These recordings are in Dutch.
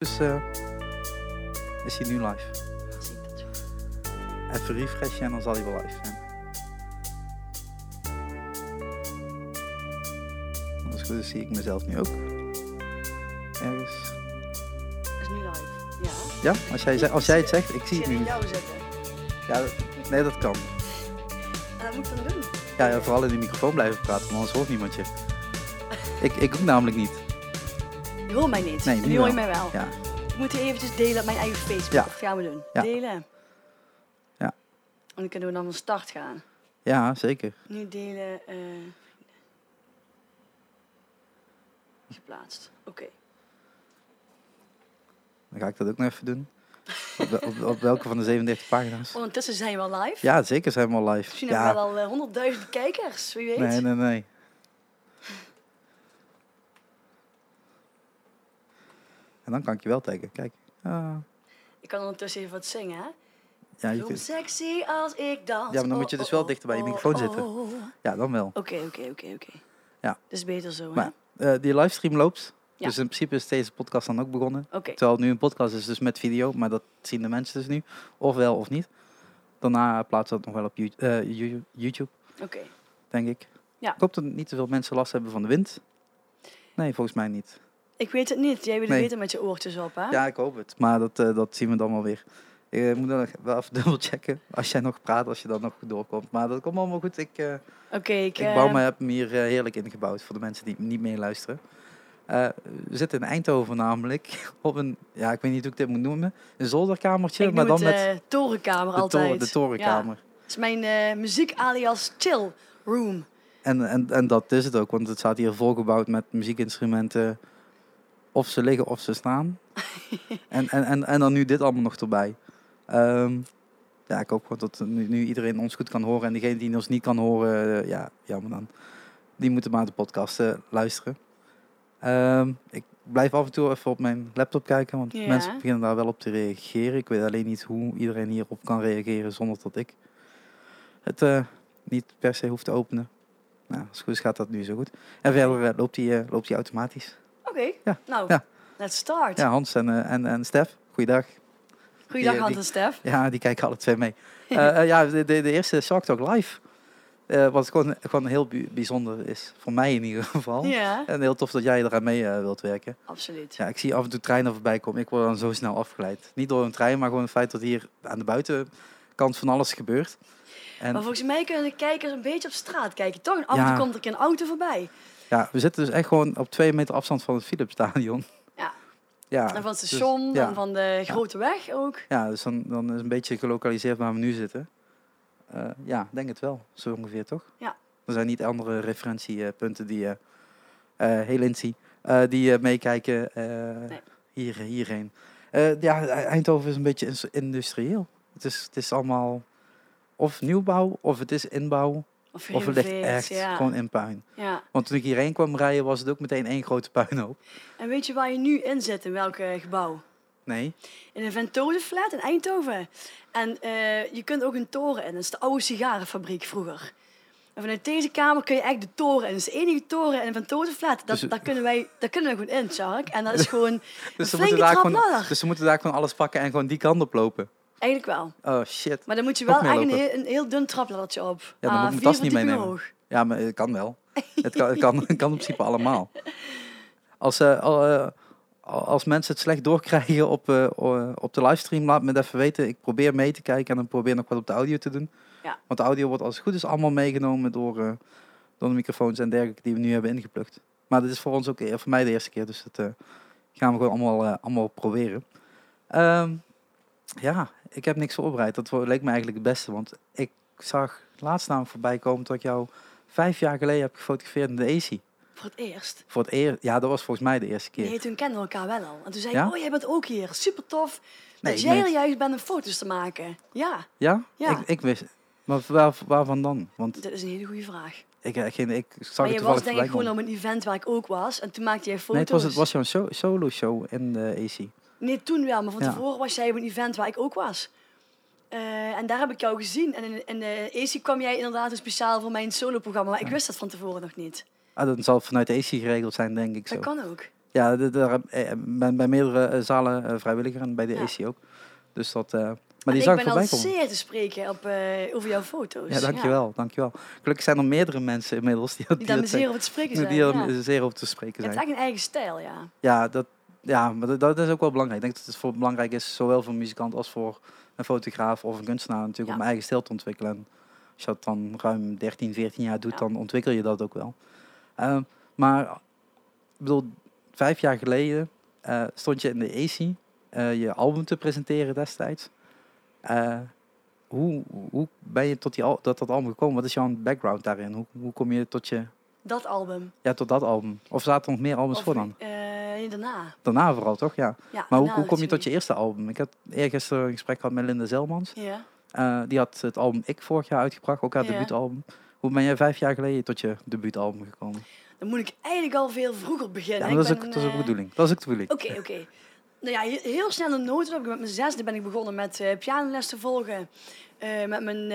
Dus eh, is hij nu live. Ik. Even refreshen en dan zal hij wel live zijn. Als goed zie ik mezelf nu ook. Ergens. Is nu live. Ja. Ja, als jij, als jij het zegt, ik zie het nu niet. jou zetten. Ja, dat- nee, dat kan. En dat moet ik dan doen. Ja, ja, vooral in de microfoon blijven praten, want anders hoort niemand je. Ik, ik ook namelijk niet. Je hoort mij niet. Nee, En nu nu hoor je mij wel. Ja, Ik moet eventjes delen op mijn eigen Facebook. Ja. Dat gaan we doen. Ja. Delen. Ja. En dan kunnen we dan van start gaan. ja zeker. Nu delen. eh geplaatst. Oké. Dan ga ik dat ook nog even doen. Op, wel- op, op welke van de 37 pagina's? Ondertussen zijn we al live. Ja, zeker zijn we al live. Misschien ja, hebben we wel al honderdduizend kijkers. Wie weet. nee, nee, nee. En dan kan ik je wel taggen. Kijk. Ah. Ik kan ondertussen even wat zingen, hè? Ja, je kunt, sexy als ik dans. Ja, maar dan moet je dus wel Oh, dichter bij je oh, microfoon oh, zitten. oh, oh. ja, dan wel. Oké, oké, oké, oké. Ja. Dus beter zo, hè? Maar eh, die livestream loopt. Ja. Dus in principe is deze podcast dan ook begonnen. Oké. Terwijl het nu een podcast is, dus met video. Maar dat zien de mensen dus nu. Of wel of niet. Daarna plaatsen we dat nog wel op You- eh, You- YouTube, Oké. denk ik. Ja. Ik hoop dat niet te veel mensen last hebben van de wind. Nee, volgens mij niet. Ik weet het niet. Jij wil het Nee. weten met je oortjes op, hè? Ja, ik hoop het. Maar dat, eh, dat zien we dan wel weer. Ik eh, moet dan nog wel even dubbel checken. Als jij nog praat, als je dan nog doorkomt. Maar dat komt allemaal goed. Ik, eh, ik... ik bouw me, heb hem hier heerlijk ingebouwd voor de mensen die niet meeluisteren. Eh we zitten in Eindhoven namelijk. Op een, ja, ik weet niet hoe ik dit moet noemen. Een zolderkamertje, ik maar dan het, met torenkamer de, altijd. toren, de torenkamer. Ja. Het is mijn muziek alias chill room. En, en, en dat is het ook, want het staat hier volgebouwd met muziekinstrumenten. Of ze liggen of ze staan. en, en, en, en dan nu dit allemaal nog erbij. Ehm, ja, ik hoop gewoon dat nu, nu iedereen ons goed kan horen. En degene die ons niet kan horen, eh, ja, jammer dan. Die moeten maar de podcast eh, luisteren. Ehm, ik blijf af en toe even op mijn laptop kijken, want Ja. mensen beginnen daar wel op te reageren. Ik weet alleen niet hoe iedereen hierop kan reageren zonder dat ik het eh, niet per se hoef te openen. Nou, als het goed is gaat dat nu zo goed. En verder loopt die, loopt die automatisch. Oké, nou, ja. let's start. Ja, Hans en, eh, en, en Stef, goeiedag. Goeiedag, die- Hans en Stef. Ja, die kijken alle twee mee. Eh, eh, ja, de, de, de eerste Shark Talk live. eh, wat gewoon, gewoon heel bijzonder is. Voor mij in ieder geval. Ja, En heel tof dat jij eraan mee eh, wilt werken. absoluut. Ja, ik zie af en toe treinen voorbij komen. Ik word dan zo snel afgeleid. Niet door een trein, maar gewoon het feit dat hier aan de buitenkant van alles gebeurt. En Maar volgens mij kunnen de kijkers een beetje op straat kijken, toch? En af en Ja. toe komt er een auto voorbij. Ja, we zitten dus echt gewoon op twee meter afstand van het Philipsstadion. Ja. Ja, En van het dus- station, ja. en van de grote weg ook. Ja, dus dan, dan is een beetje gelokaliseerd waar we nu zitten. Eh, ja, denk het wel. Zo ongeveer, toch? Ja. Er zijn niet andere referentiepunten die, eh heel Lindsay, eh, die meekijken hier, hierheen. Ja, Eindhoven is een beetje industrieel. Het is, het is allemaal of nieuwbouw, of het is inbouw, Of, of het ligt echt ja. gewoon in puin. ja. Want toen ik hierheen kwam rijden, was het ook meteen één grote puinhoop. En weet je waar je nu in zit, in welk gebouw? Nee? In een Ventoseflat in Eindhoven. En eh, je kunt ook een toren in. Dat is de oude sigarenfabriek vroeger. En vanuit deze kamer kun je echt de toren in. Dat is de enige toren in een. Dat, Dus- daar, kunnen wij, daar kunnen we gewoon in, Shark. En dat is gewoon een Dus ze, flinke moeten daar gewoon, dus ze moeten daar gewoon alles pakken en gewoon die kant op lopen. Eigenlijk wel. Oh shit. Maar dan moet je wel echt een heel, een heel dun trapladdertje op. Ja, dan Ah, moet ik mijn vier tas niet meenemen. hoog. Ja, maar het kan wel. Het kan, het kan, het kan in principe allemaal. Als, eh, al, eh, als mensen het slecht doorkrijgen op, eh, op de livestream, laat me het even weten. Ik probeer mee te kijken en dan probeer nog wat op de audio te doen. Ja. Want de audio wordt als het goed is allemaal meegenomen door, eh, door de microfoons en dergelijke die we nu hebben ingeplukt. Maar dit is voor ons ook eh, voor mij de eerste keer, dus dat gaan we gewoon allemaal, allemaal proberen. Ehm, ja, ik heb niks voorbereid. Dat leek me eigenlijk het beste, want ik zag laatst namelijk voorbij komen dat ik jou vijf jaar geleden heb gefotografeerd in de AC. Voor het eerst. Voor het eer, ja, dat was volgens mij de eerste keer. Nee, toen kenden we elkaar wel al. En toen zei Ja? ik, oh, jij bent ook hier. Super tof. Nee, dat jij er juist bent om foto's te maken. Ja, Ja? Ja. Ik, ik wist. Maar waar, waarvan dan? Want dit is een hele goede vraag. ik, ik, ik, ik zag maar je was denk ik gewoon op een event waar ik ook was. En toen maakte jij foto's. Nee, het was, het was jouw so- solo show in de AC. Nee, toen wel. Maar van Ja. tevoren was jij op een event waar ik ook was. Eh, en daar heb ik jou gezien. En in, in de AC kwam jij inderdaad een speciaal voor mijn soloprogramma. Maar ik wist dat van tevoren nog niet. Ah, dat zal vanuit de AC geregeld zijn, denk ik zo. Dat kan ook. Ja, de, de, eh, ben bij meerdere eh, zalen eh, vrijwilliger en bij de Ja. AC ook. Dus dat... eh, maar die ik zag ik ben al zeer te spreken op, eh, over jouw foto's. Ja, dankjewel, dankjewel. Gelukkig zijn er meerdere mensen inmiddels die, Die die, daar zeer over te spreken Die zijn. er ja. zeer over te spreken Je hebt zijn. echt een eigen stijl, ja. Ja, dat, ja maar dat, dat is ook wel belangrijk. Ik denk dat het voor belangrijk is, zowel voor een muzikant als voor een fotograaf of een kunstenaar natuurlijk, Ja. om eigen stijl te ontwikkelen. En als je dat dan ruim 13, 14 jaar doet, Ja. dan ontwikkel je dat ook wel. Ehm, maar, ik bedoel, vijf jaar geleden eh, stond je in de AC eh, je album te presenteren destijds. Eh, hoe, hoe ben je tot, die, dat album gekomen? Wat is jouw background daarin? Hoe, hoe kom je tot, je, Dat album. ja, tot dat album? Of zaten er nog meer albums Of, voor dan? nee, daarna. Daarna vooral, toch? Ja. Ja, Maar hoe, hoe kom je tot je eerste album? Ik had eergisteren een gesprek gehad met Linda Zelmans. Ja. Eh, die had het album Ik vorig jaar uitgebracht, ook haar Ja. debuutalbum. Hoe ben jij vijf jaar geleden tot je debuutalbum gekomen? Dan moet ik eigenlijk al veel vroeger beginnen. Ja, dat is, ook, dat is ook de bedoeling. Dat is ook de bedoeling. Oké, oké. Nou ja, he- heel snel een notendop. Met mijn zesde ben ik begonnen met pianoles te volgen. Met mijn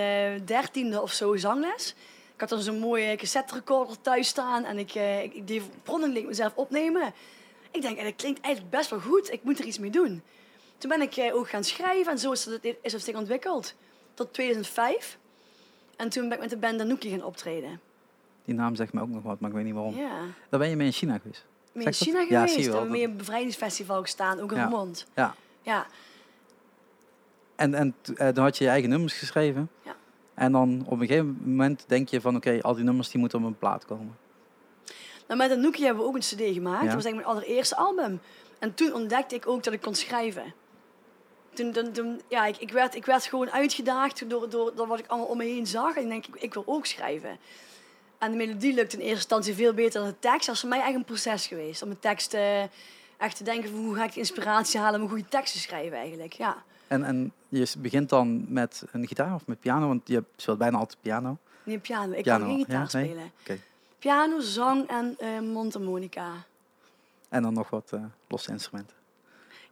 dertiende of zo zangles. Ik had dan zo'n mooie cassette recorder thuis staan. En ik, eh, ik, ik deed bronnelijk mezelf opnemen. Ik denk, eh, dat klinkt eigenlijk best wel goed. Ik moet er iets mee doen. Toen ben ik eh, ook gaan schrijven. En zo is het, is het zich ontwikkeld. Tot 2005. En toen ben ik met de band Danouki gaan optreden. Die naam zegt me ook nog wat, maar ik weet niet waarom. Ja. Daar ben je mee in China geweest. Zeg in dat? China Ja, geweest. zie. Hebben we mee een bevrijdingsfestival gestaan. Ook in Ja. Remond. Ja. Ja. En, en t- eh, dan had je je eigen nummers geschreven. Ja. En dan op een gegeven moment denk je van oké, al die nummers die moeten op een plaat komen. Nou, met Anouk hebben we ook een cd gemaakt. Ja. Dat was eigenlijk mijn allereerste album. En toen ontdekte ik ook dat ik kon schrijven. Toen, toen, toen- ja, ik, ik, werd, ik werd gewoon uitgedaagd door, door, door wat ik allemaal om me heen zag. En ik denk, ik, ik wil ook schrijven. En de melodie lukt in eerste instantie veel beter dan de tekst. Dat is voor mij echt een proces geweest. Om een tekst echt te denken van hoe ga ik de inspiratie halen om een goede tekst te schrijven eigenlijk. Ja. En, en je begint dan met een gitaar of met piano, want je speelt bijna altijd piano. Nee, piano. Ik Piano, kan geen gitaar ja, nee? spelen. Piano, zang en eh mondharmonica. En dan nog wat eh, losse instrumenten.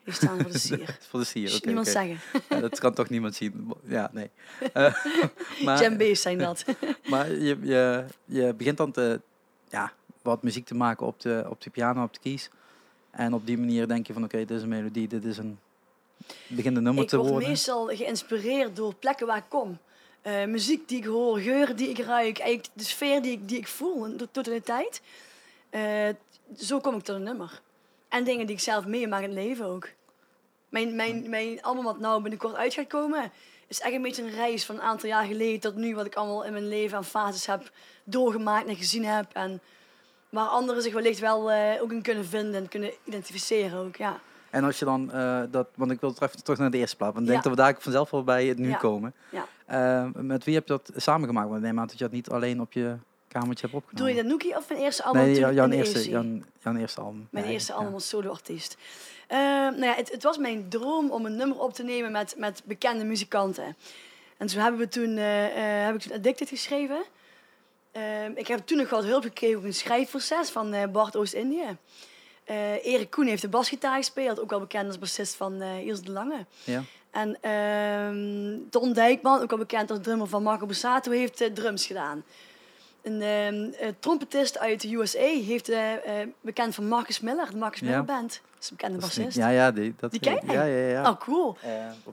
Die staan voor de sier. Voor de sier, oké. niemand oké. zeggen. Ja, dat kan toch niemand zien? Ja, nee. Maar Djembe's zijn dat. maar je, je, je begint dan te, ja, wat muziek te maken op de, op de piano, op de keys. En op die manier denk je van oké, dit is een melodie, dit is een begin de nummer ik te word worden. meestal geïnspireerd door plekken waar ik kom. Eh, muziek die ik hoor, geuren die ik ruik, eigenlijk de sfeer die ik, die ik voel in de totaliteit. Eh, zo kom ik tot een nummer. En dingen die ik zelf meemaak in het leven ook. Mijn, mijn, mijn album wat nou binnenkort uit gaat komen, is echt een beetje een reis van een aantal jaar geleden tot nu, wat ik allemaal in mijn leven aan fases heb doorgemaakt en gezien heb. En waar anderen zich wellicht wel eh, ook in kunnen vinden en kunnen identificeren ook, ja. En als je dan eh, dat, want ik wil toch even terug naar de eerste plaat, want ik denk Ja. dat we daar vanzelf wel bij het nu Ja. komen. Ja. Eh, met wie heb je dat samengemaakt? Want neem aan dat je dat niet alleen op je kamertje hebt Doe opgenomen. je dat Nookie of mijn eerste album? Nee, jou- jouw eerste, jouw, jouw eerste album. Mijn eerste album als soloartiest. Eh nou ja, het, het was mijn droom om een nummer op te nemen met, met bekende muzikanten. En zo hebben we toen, heb ik toen Addicted geschreven. Ik heb toen nog wat hulp gekregen op een schrijfproces van Bart Oost-Indië. Eh Erik Koen heeft de basgitaar gespeeld, ook wel bekend als bassist van eh Ilse de Lange. Ja. En ehm Don Dijkman, ook wel bekend als drummer van Marco Borsato, heeft eh, drums gedaan. Een ehm, eh, trompetist uit de USA heeft bekend van Marcus Miller, de Marcus Ja. Miller Band. Dat is een bekende Dat bassist. ja, ja, die, dat, Die ken je? Ja, ja, ja. Oh, cool.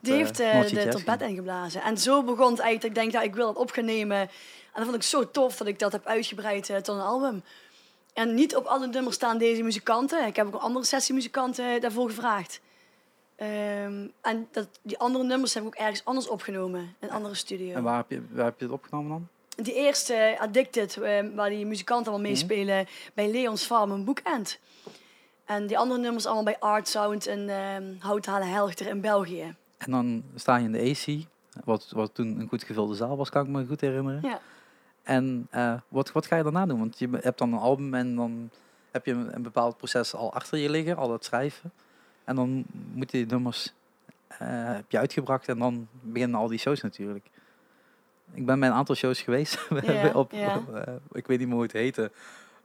Die heeft de trompet ingeblazen. En zo begon het eigenlijk ik denk, ja, ik wil dat op gaan nemen. En dat vond ik zo tof dat ik dat heb uitgebreid tot een album. En niet op alle nummers staan deze muzikanten. Ik heb ook andere sessiemuzikanten daarvoor gevraagd. Ehm, en dat, die andere nummers heb ik ook ergens anders opgenomen. In een andere studio. En waar heb, je, waar heb je het opgenomen dan? Die eerste, eh, Addicted, eh, waar die muzikanten allemaal Mhm. meespelen, bij Leons Farm en Boekend. En die andere nummers allemaal bij Art Sound en ehm Houthalen Helchter in België. En dan sta je in de AC, wat, wat toen een goed gevulde zaal was, kan ik me goed herinneren. Ja. En eh, wat, wat ga je daarna doen? Want je hebt dan een album en dan heb je een, bepaald proces al achter je liggen, al dat schrijven. En dan moeten die nummers eh, heb je uitgebracht en dan beginnen al die shows natuurlijk. Ik ben bij een aantal shows geweest. Op, eh, ik weet niet meer hoe het heette.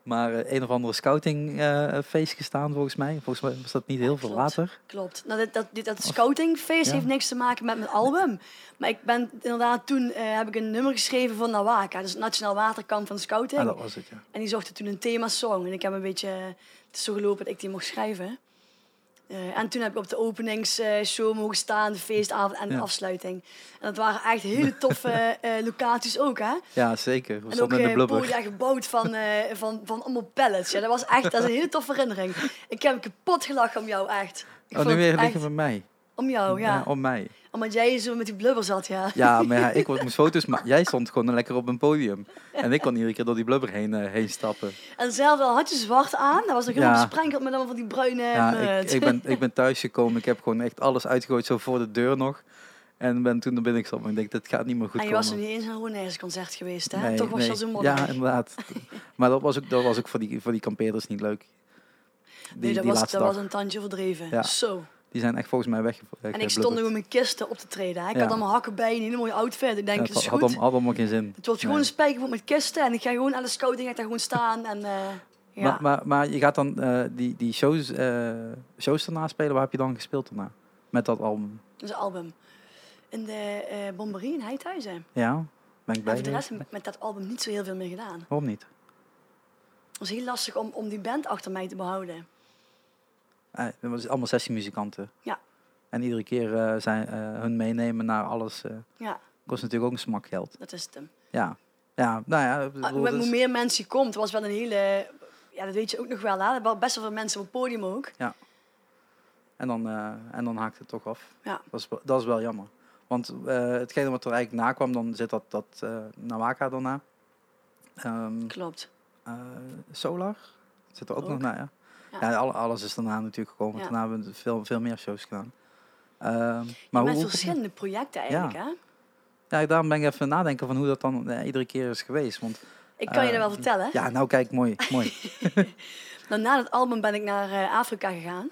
Maar eh, een of andere scouting eh, feest gestaan volgens mij. Volgens mij was dat niet heel veel klopt. later. Klopt. Nou, dat, dit, dat scoutingfeest Ja. heeft niks te maken met mijn album. Maar ik ben inderdaad toen eh, heb ik een nummer geschreven voor Nawaka. Dus het Nationaal Waterkamp van Scouting. Ah, dat was het, ja. En die zochten toen een themasong. En ik heb een beetje... Het is zo gelopen dat ik die mocht schrijven. Eh, en toen heb ik op de openingsshow mogen staan, de feestavond en de Ja. afsluiting. En dat waren echt hele toffe eh, locaties ook, hè? Ja, zeker. We En ook in de eh, podia gebouwd van, eh, van, van allemaal pallets. Ja, dat was echt dat is een hele toffe herinnering. Ik heb kapot gelachen om jou, echt. Ik Oh, nu weer liggen bij mij. Om jou, ja. om mij. Omdat jij zo met die blubber zat, ja. Ja, maar ja, ik moest foto's maken. Jij stond gewoon lekker op een podium. En ik kon iedere keer door die blubber heen, eh, heen stappen. En zelf wel had je zwart aan. Dat was nog helemaal Ja. besprenkeld met allemaal van die bruine Ja, ik, ik, ben, ik ben thuisgekomen. Ik heb gewoon echt alles uitgegooid, zo voor de deur nog. En ben toen naar binnen gestapt. Maar ik denk, dat gaat niet meer goed en je was nog komen. niet eens een Ronaise concert geweest, hè? Nee, Toch was je nee. al zo. Ja, inderdaad. maar dat was ook, dat was ook voor, die, voor die kampeerders niet leuk. Die, nee, dat, die was, dat was een tandje verdreven. Ja. Zo. Die zijn echt volgens mij weg. En ik stond nog met mijn kisten op te treden. Hè? Ik Ja. had allemaal hakken bij, een hele mooie outfit. Ik denk, het het is had, goed. had, had allemaal geen zin. Het wordt gewoon Nee. een spijkerbroek met kisten. En ik ga gewoon aan de scouting, ik daar gewoon staan. En, eh, ja. Maar, maar, maar je gaat dan eh, die, die shows, eh, shows daarna spelen. Waar heb je dan gespeeld daarna? Met dat album? Dat is album. In de eh Bomberie in Heidhuizen. Ja, ben ik En voor de rest met dat album niet zo heel veel meer gedaan. Waarom niet? Het was heel lastig om, om die band achter mij te behouden. Eh, dat was allemaal sessiemuzikanten. Ja. En iedere keer eh, zijn, eh, hun meenemen naar alles Ja, kost natuurlijk ook een smak geld. dat is het hem. Ja, ja nou ja. Ah, bedoel, Hoe meer mensen je komt, was wel een hele... Ja, dat weet je ook nog wel. Hè? Er best wel veel mensen op het podium ook. en, dan, en dan haakt het toch af. Ja. Dat, is, wel- dat is wel jammer. Want hetgene wat er eigenlijk na kwam, dan zit dat, dat Nawaka daarna. Ehm, Klopt. Solar zit er ook, nog Ook. na, ja. Ja. Ja, alle- alles is daarna natuurlijk gekomen. Ja. Daarna hebben we veel, veel meer shows gedaan. Ehm, Maar met hoe, verschillende projecten eigenlijk, hè? ja, daarom ben ik even nadenken van hoe dat dan eh, iedere keer is geweest. Want, Ik kan je dat wel vertellen. ja, nou kijk, mooi. mooi. Nou, na het album ben ik naar eh, Afrika gegaan.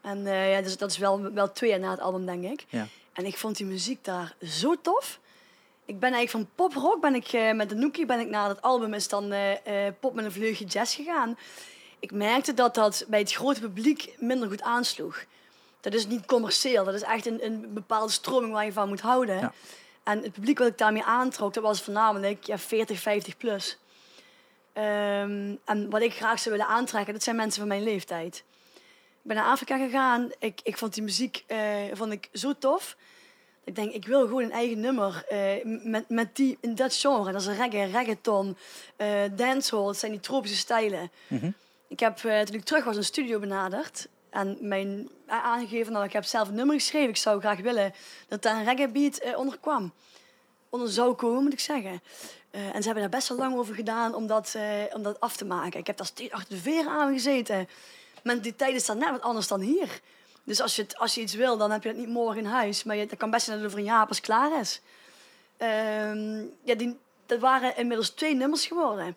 En eh, ja, dus dat is wel, wel twee jaar na het album, denk ik. Ja. En ik vond die muziek daar zo tof. Ik ben eigenlijk van poprock, ben ik met de Nookie, ben ik naar het album is dan pop met een vleugje jazz gegaan. Ik merkte dat dat bij het grote publiek minder goed aansloeg. Dat is niet commercieel, dat is echt een, een bepaalde stroming waar je van moet houden. Ja. En het publiek wat ik daarmee aantrok, dat was voornamelijk ja, 40, 50 plus. Ehm, en wat ik graag zou willen aantrekken, dat zijn mensen van mijn leeftijd. Ik ben naar Afrika gegaan. Ik, ik vond die muziek eh, vond ik zo tof. Ik denk, ik wil gewoon een eigen nummer eh, met, met die, in dat genre. Dat is reggae, reggaeton, eh dancehall. Dat zijn die tropische stijlen. Mhm. Ik heb, eh, toen ik terug was, een studio benaderd. En mijn aangegeven, nou, ik heb zelf een nummer geschreven. Ik zou graag willen dat daar een reggae beat eh, onder kwam. Onder zou komen, moet ik zeggen. Eh, en ze hebben daar best wel lang over gedaan om dat, om dat af te maken. Ik heb daar steeds achter de veren aan gezeten. Mentaliteit is dan net wat anders dan hier. Dus als je, het, als je iets wil, dan heb je het niet morgen in huis. Maar je, dat kan best zijn dat het over een jaar pas klaar is. Ehm, ja, die, dat waren inmiddels twee nummers geworden.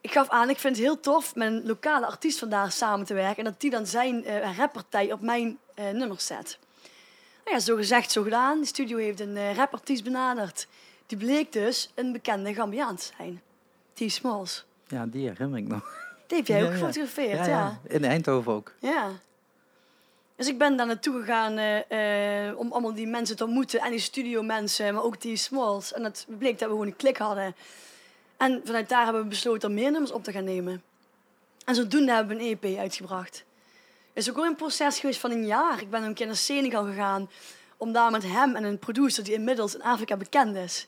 Ik gaf aan, ik vind het heel tof met een lokale artiest vandaag samen te werken. En dat die dan zijn eh rappartij op mijn eh nummers zet. Nou ja, zo gezegd, zo gedaan. De studio heeft een eh rapartiest benaderd. Die bleek dus een bekende Gambiaan te zijn. T. Smalls. Ja, die herinner ik nog. Die heb jij Ja, ook ja. gefotografeerd, ja. In Eindhoven ook. Ja. Dus ik ben daar naartoe gegaan om allemaal die mensen te ontmoeten. En die studiomensen, maar ook die Smalls. En het bleek dat we gewoon een klik hadden. En vanuit daar hebben we besloten om meer nummers op te gaan nemen. En zodoende hebben we een EP uitgebracht. Het is ook al een proces geweest van een jaar. Ik ben een keer naar Senegal gegaan om daar met hem en een producer die inmiddels in Afrika bekend is.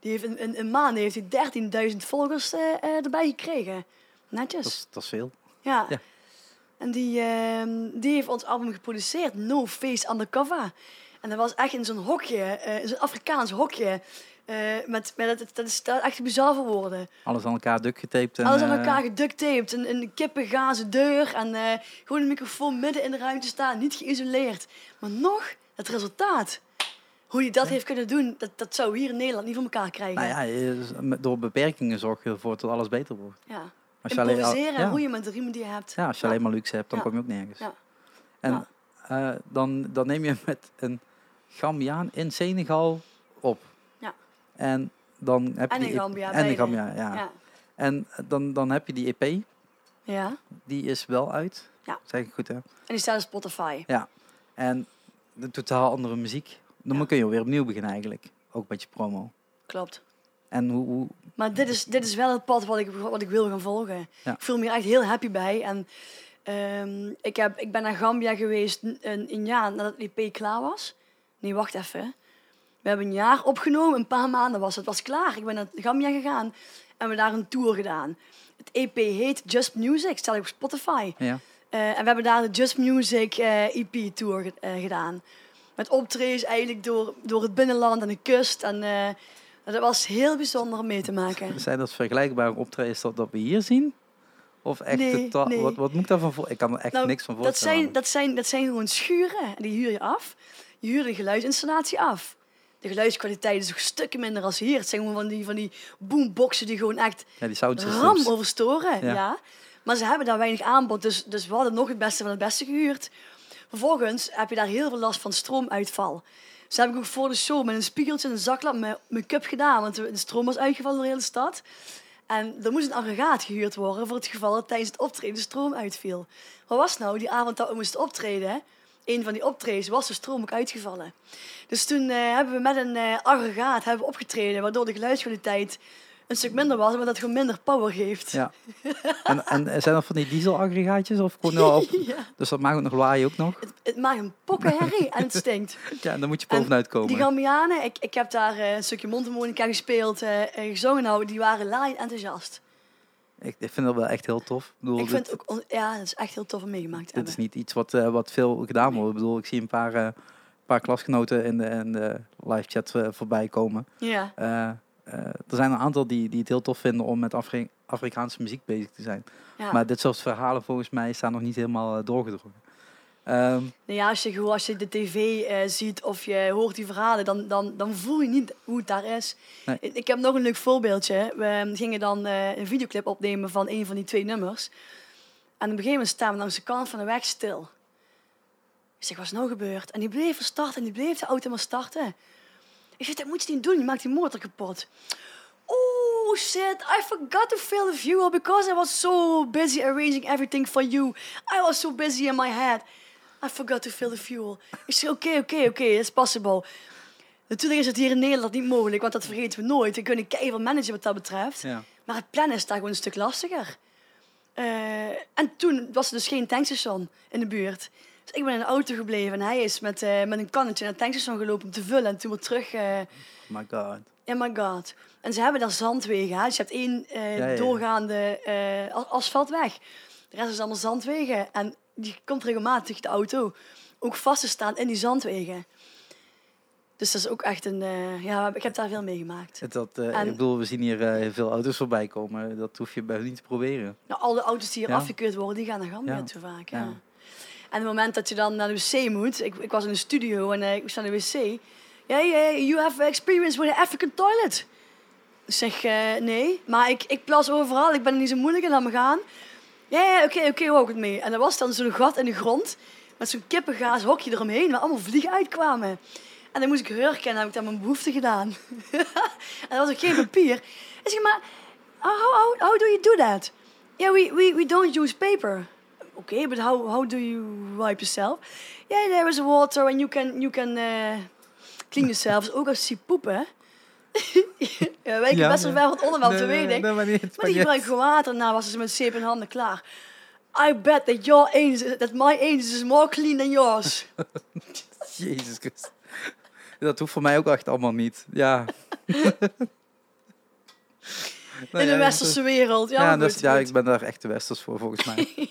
Die heeft in, in een maand heeft hij 13.000 volgers eh, eh, erbij gekregen. Netjes. Dat is, dat is veel. Ja. Ja. En die, ehm, die heeft ons album geproduceerd, No Face Undercover. En dat was echt in zo'n hokje, eh, in zo'n Afrikaans hokje. Eh, met, met, dat, dat is dat echt bizar voor woorden. Alles aan elkaar duct getaped. En, Alles aan eh, elkaar geductaped, een, een kippengazen deur en eh, gewoon een microfoon midden in de ruimte staan, niet geïsoleerd. Maar nog, het resultaat. Hoe hij dat heeft kunnen doen, dat, dat zou hier in Nederland niet voor elkaar krijgen. Nou ja, je- door beperkingen zorg je ervoor dat alles beter wordt. Ja. Als je alleen, Improviseren en ja, roeien met de riemen die je hebt. ja, als je alleen maar luxe hebt, dan Ja. kom je ook nergens. Ja. En dan, dan neem je met een Gambiaan in Senegal op. Ja. En dan heb je En in die- Gambia, En in. Gambia, ja. Ja. En dan, dan heb je die EP, Ja. die is wel uit. Ja. Zeg ik goed, hè? En die staat op Spotify. En de totaal andere muziek. Dan Ja. kun je weer opnieuw beginnen eigenlijk. Ook met je promo. Klopt. En hoe, hoe Maar dit is, dit is wel het pad wat ik, wat ik wil gaan volgen. Ja. Ik voel me echt heel happy bij. En ehm, ik, heb, ik ben naar Gambia geweest een, een jaar nadat het EP klaar was. Nee, wacht even. We hebben een jaar opgenomen, een paar maanden was het. was klaar. Ik ben naar Gambia gegaan en we hebben daar een tour gedaan. Het EP heet Just Music, staat op Spotify. ja. Eh, en we hebben daar de Just Music eh, EP Tour eh, gedaan. Met optredens eigenlijk door, door het binnenland en de kust. En dat was heel bijzonder om mee te maken. Zijn dat vergelijkbare optredens dat, dat we hier zien? Of echt Nee, totaal... nee. Wat, wat moet ik daarvan voor? Ik kan er echt Nou, niks van Dat voorstellen. zijn, dat, zijn, dat zijn gewoon schuren. En die huur je af. Je huurt een geluidsinstallatie af. De geluidskwaliteit is nog stukken minder als hier. Het zijn gewoon van die, van die boomboxen die gewoon echt ja, die ram overstoren. Ja. Ja. Maar ze hebben daar weinig aanbod. Dus, dus we hadden nog het beste van het beste gehuurd. Vervolgens heb je daar heel veel last van stroomuitval. Dus heb ik ook voor de show met een spiegeltje en een zaklamp mijn make-up gedaan. Want de stroom was uitgevallen door de hele stad. En er moest een aggregaat gehuurd worden voor het geval dat tijdens het optreden de stroom uitviel. Wat was nou die avond dat we moesten optreden? Een van die optredens was de stroom ook uitgevallen. Dus toen eh, hebben we met een eh, aggregaat hebben we opgetreden, waardoor de geluidskwaliteit een stuk minder was, maar dat gewoon minder power geeft. Ja. en, en zijn dat van die dieselaggregaatjes? Of gewoon op... Ja. Dus dat maakt ook nog lawaai ook nog? Het, het maakt een pokkenherrie en het stinkt. Ja, en dan moet je En bovenuit komen. Die Gambianen, ik, ik heb daar eh, een stukje mondharmonica gespeeld, en gezongen. Nou, die waren laai enthousiast. Ik, ik vind dat wel echt heel tof. Ik bedoel, Ik vind dit, het ook, ja, dat is echt heel tof om meegemaakt te dit is hebben. niet iets wat, eh, wat veel gedaan wordt. Ik bedoel, ik zie een paar, eh, paar klasgenoten in de, in de live chat eh, voorbij komen. Ja, er zijn een aantal die, die het heel tof vinden om met Afri- Afrikaanse muziek bezig te zijn. ja. Maar dit soort verhalen volgens mij staan nog niet helemaal doorgedrongen. Nou ja, als je, als je de tv eh, ziet of je hoort die verhalen, dan, dan, dan voel je niet hoe het daar is. Nee. Ik, ik heb nog een leuk voorbeeldje. We gingen dan eh, een videoclip opnemen van een van die twee nummers. En op een gegeven moment staan we langs de kant van de weg stil. Ik zeg, wat is nou gebeurd? En die bleef er starten en die bleef de auto maar starten. Ik zeg, dat moet je niet doen, je maakt die motor kapot. Oh shit, I forgot to fill the fuel because I was so busy arranging everything for you. I was so busy in my head. I forgot to fill the fuel. Ik zeg, oké, oké, oké, it's possible. Natuurlijk is het hier in Nederland niet mogelijk, want dat vergeten we nooit. We kunnen keihard managen wat dat betreft. ja. Maar het plannen is daar gewoon een stuk lastiger. Eh, en toen was er dus geen tankstation in de buurt. Dus ik ben in de auto gebleven en hij is met, eh, met een kannetje naar het tankstation gelopen om te vullen. En toen weer terug. eh Oh my god. oh my god. En ze hebben daar zandwegen. Hè? Dus je hebt één Ja, ja, ja. doorgaande as- asfaltweg. De rest is allemaal zandwegen. En die komt regelmatig de auto ook vast te staan in die zandwegen. Dus dat is ook echt een... eh, ja, ik heb daar veel meegemaakt. Dat, eh, En- Ik bedoel, we zien hier eh, veel auto's voorbij komen. Dat hoef je bij hun niet te proberen. Nou, al de auto's die hier Ja. afgekeurd worden, die gaan naar Gambia Ja. toe vaak. Ja. Ja. En op het moment dat je dan naar de wc moet, ik, ik was in een studio en ik was aan de wc. Ja, yeah, you have experience with an African toilet. Ik zeg, nee, maar ik, ik plas overal, ik ben er niet zo moeilijk in, laat me gaan. Ja, oké, oké, hoe ook het mee. En er was dan zo'n gat in de grond, met zo'n kippengaas hokje eromheen, waar allemaal vliegen uitkwamen. En dan moest ik hurken en heb ik dan mijn behoefte gedaan. en er was ook geen papier. Ik zeg, maar how, how, how do you do that? Yeah, we, we, we don't use paper. Okay, but how, how do you wipe yourself? Yeah, there is water and you can, you can uh, clean yourself. Ook als je poepen. ja, weet ik Ja, best wel het onderwerp, weet ik. maar die gebruiken gewoon water en na was ze met zeep in handen klaar. I bet that your anus, that my anus is more clean than yours. Jezus Christus. Dat hoeft voor mij ook echt allemaal niet. Ja. Nou in ja, de westerse wereld. Ja, Ja, dus, ja ik ben daar echt de westers voor, volgens mij.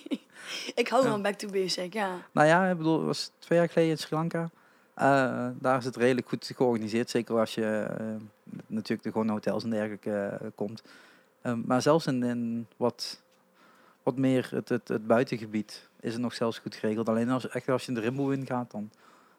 Ik hou van back to basic, ja. nou ja, ik bedoel, het was twee jaar geleden in Sri Lanka. Eh, daar is het redelijk goed georganiseerd. Zeker als je eh, natuurlijk de gewone hotels en dergelijke eh, komt. Eh, maar zelfs in, in wat, wat meer het, het, het buitengebied is het nog zelfs goed geregeld. Alleen als, echt als je de Rimboe in gaat, dan,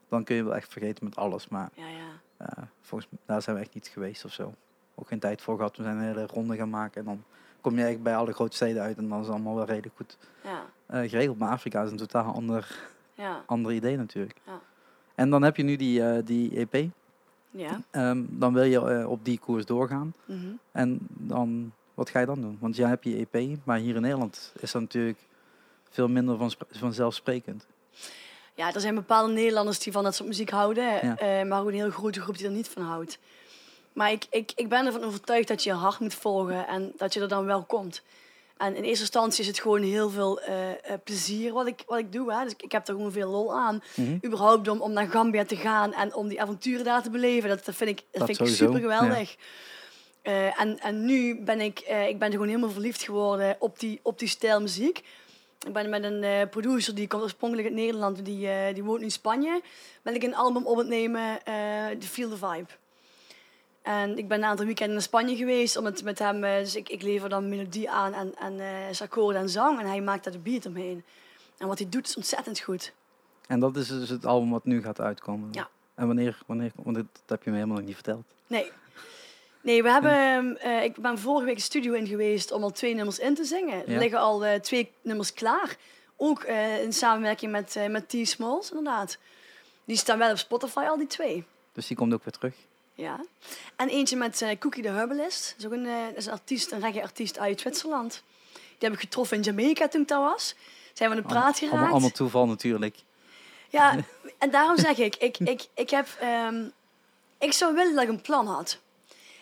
dan kun je wel echt vergeten met alles. Maar Ja, ja. volgens mij, daar zijn we echt niet geweest of zo. Ook geen tijd voor gehad. We zijn een hele ronde gaan maken. En dan kom je echt bij alle grote steden uit. En dan is het allemaal wel redelijk goed Ja, geregeld. Maar Afrika is een totaal ander, ja, ander idee natuurlijk. Ja. En dan heb je nu die, eh, die EP. ja. Ehm, dan wil je eh, op die koers doorgaan. Mhm. En dan wat ga je dan doen? Want jij hebt je EP, maar hier in Nederland is dat natuurlijk veel minder van, vanzelfsprekend. Ja, er zijn bepaalde Nederlanders die van dat soort muziek houden, eh, maar ook een heel grote groep die er niet van houdt. Maar ik, ik, ik ben ervan overtuigd dat je je hart moet volgen en dat je er dan wel komt. En in eerste instantie is het gewoon heel veel uh, plezier wat ik, wat ik doe. Hè. Dus ik, heb er gewoon veel lol aan. Mm Überhaupt om, om naar Gambia te gaan en om die avonturen daar te beleven. Dat, dat vind ik, dat, vind ik super geweldig. Uh, en, en nu ben ik, uh, ik ben gewoon helemaal verliefd geworden op die, op die stijl muziek. Ik ben met een uh, producer, die komt oorspronkelijk uit Nederland, die, die woont nu in Spanje. Ben ik een album op het nemen, The Feel the Vibe. En ik ben een aantal weekenden in Spanje geweest om het met hem... Uh, dus ik, ik lever dan melodie aan en, en uh, akkoorden en zang. En hij maakt daar de beat omheen. En wat hij doet is ontzettend goed. En dat is dus het album wat nu gaat uitkomen? Ja. En wanneer, wanneer want dat heb je me helemaal nog niet verteld. Nee. Nee, we hebben... Uh, ik ben vorige week de studio in geweest om al twee nummers in te zingen. Er liggen al twee nummers klaar. Ook in samenwerking met, met T-Smalls, inderdaad. Die staan wel op Spotify, al die twee. Dus die komt ook weer terug? Ja. En eentje met uh, Cookie the Herbalist. Dat is ook een, uh, is een artiest, een reggae-artiest uit Zwitserland. Die heb ik getroffen in Jamaica toen ik daar was. Zijn we een praat geraakt. Allemaal, allemaal toeval natuurlijk. Ja, en daarom zeg ik, ik, ik, ik, heb, um, ik zou willen dat ik een plan had.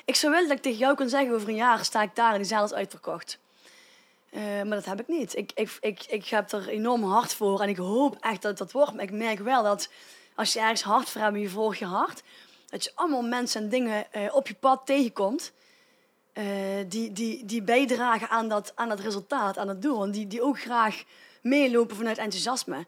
Ik zou willen dat ik tegen jou kon zeggen, over een jaar sta ik daar en die zaal is uitverkocht. Uh, maar dat heb ik niet. Ik, ik, ik, ik heb er enorm hard voor en ik hoop echt dat het dat wordt. Maar ik merk wel dat als je ergens hard voor hebt, je volgt je hart dat je allemaal mensen en dingen uh, op je pad tegenkomt. Uh, die, die, die bijdragen aan dat, aan dat resultaat, aan het doel. En die, die ook graag meelopen vanuit enthousiasme.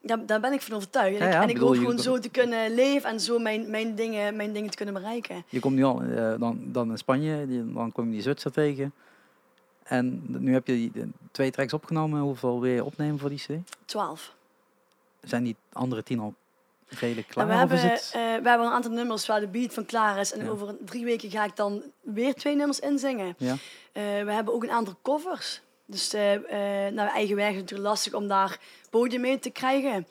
Daar, daar ben ik van overtuigd. En, ik, hoop gewoon zo te kunnen leven en zo mijn, mijn, dingen, mijn dingen te kunnen bereiken. Je komt nu al uh, dan, dan in Spanje, dan kom je die Zwitser tegen. En nu heb je die, twee tracks opgenomen. Hoeveel weer opnemen voor die CD? Twaalf. Zijn die andere tien al Redelijk klaar? we, hebben, het... uh, we hebben een aantal nummers waar de beat van klaar is. En over drie weken ga ik dan weer twee nummers inzingen. Ja. Uh, we hebben ook een aantal covers. Dus uh, naar eigen werk is het natuurlijk lastig om daar podium mee te krijgen.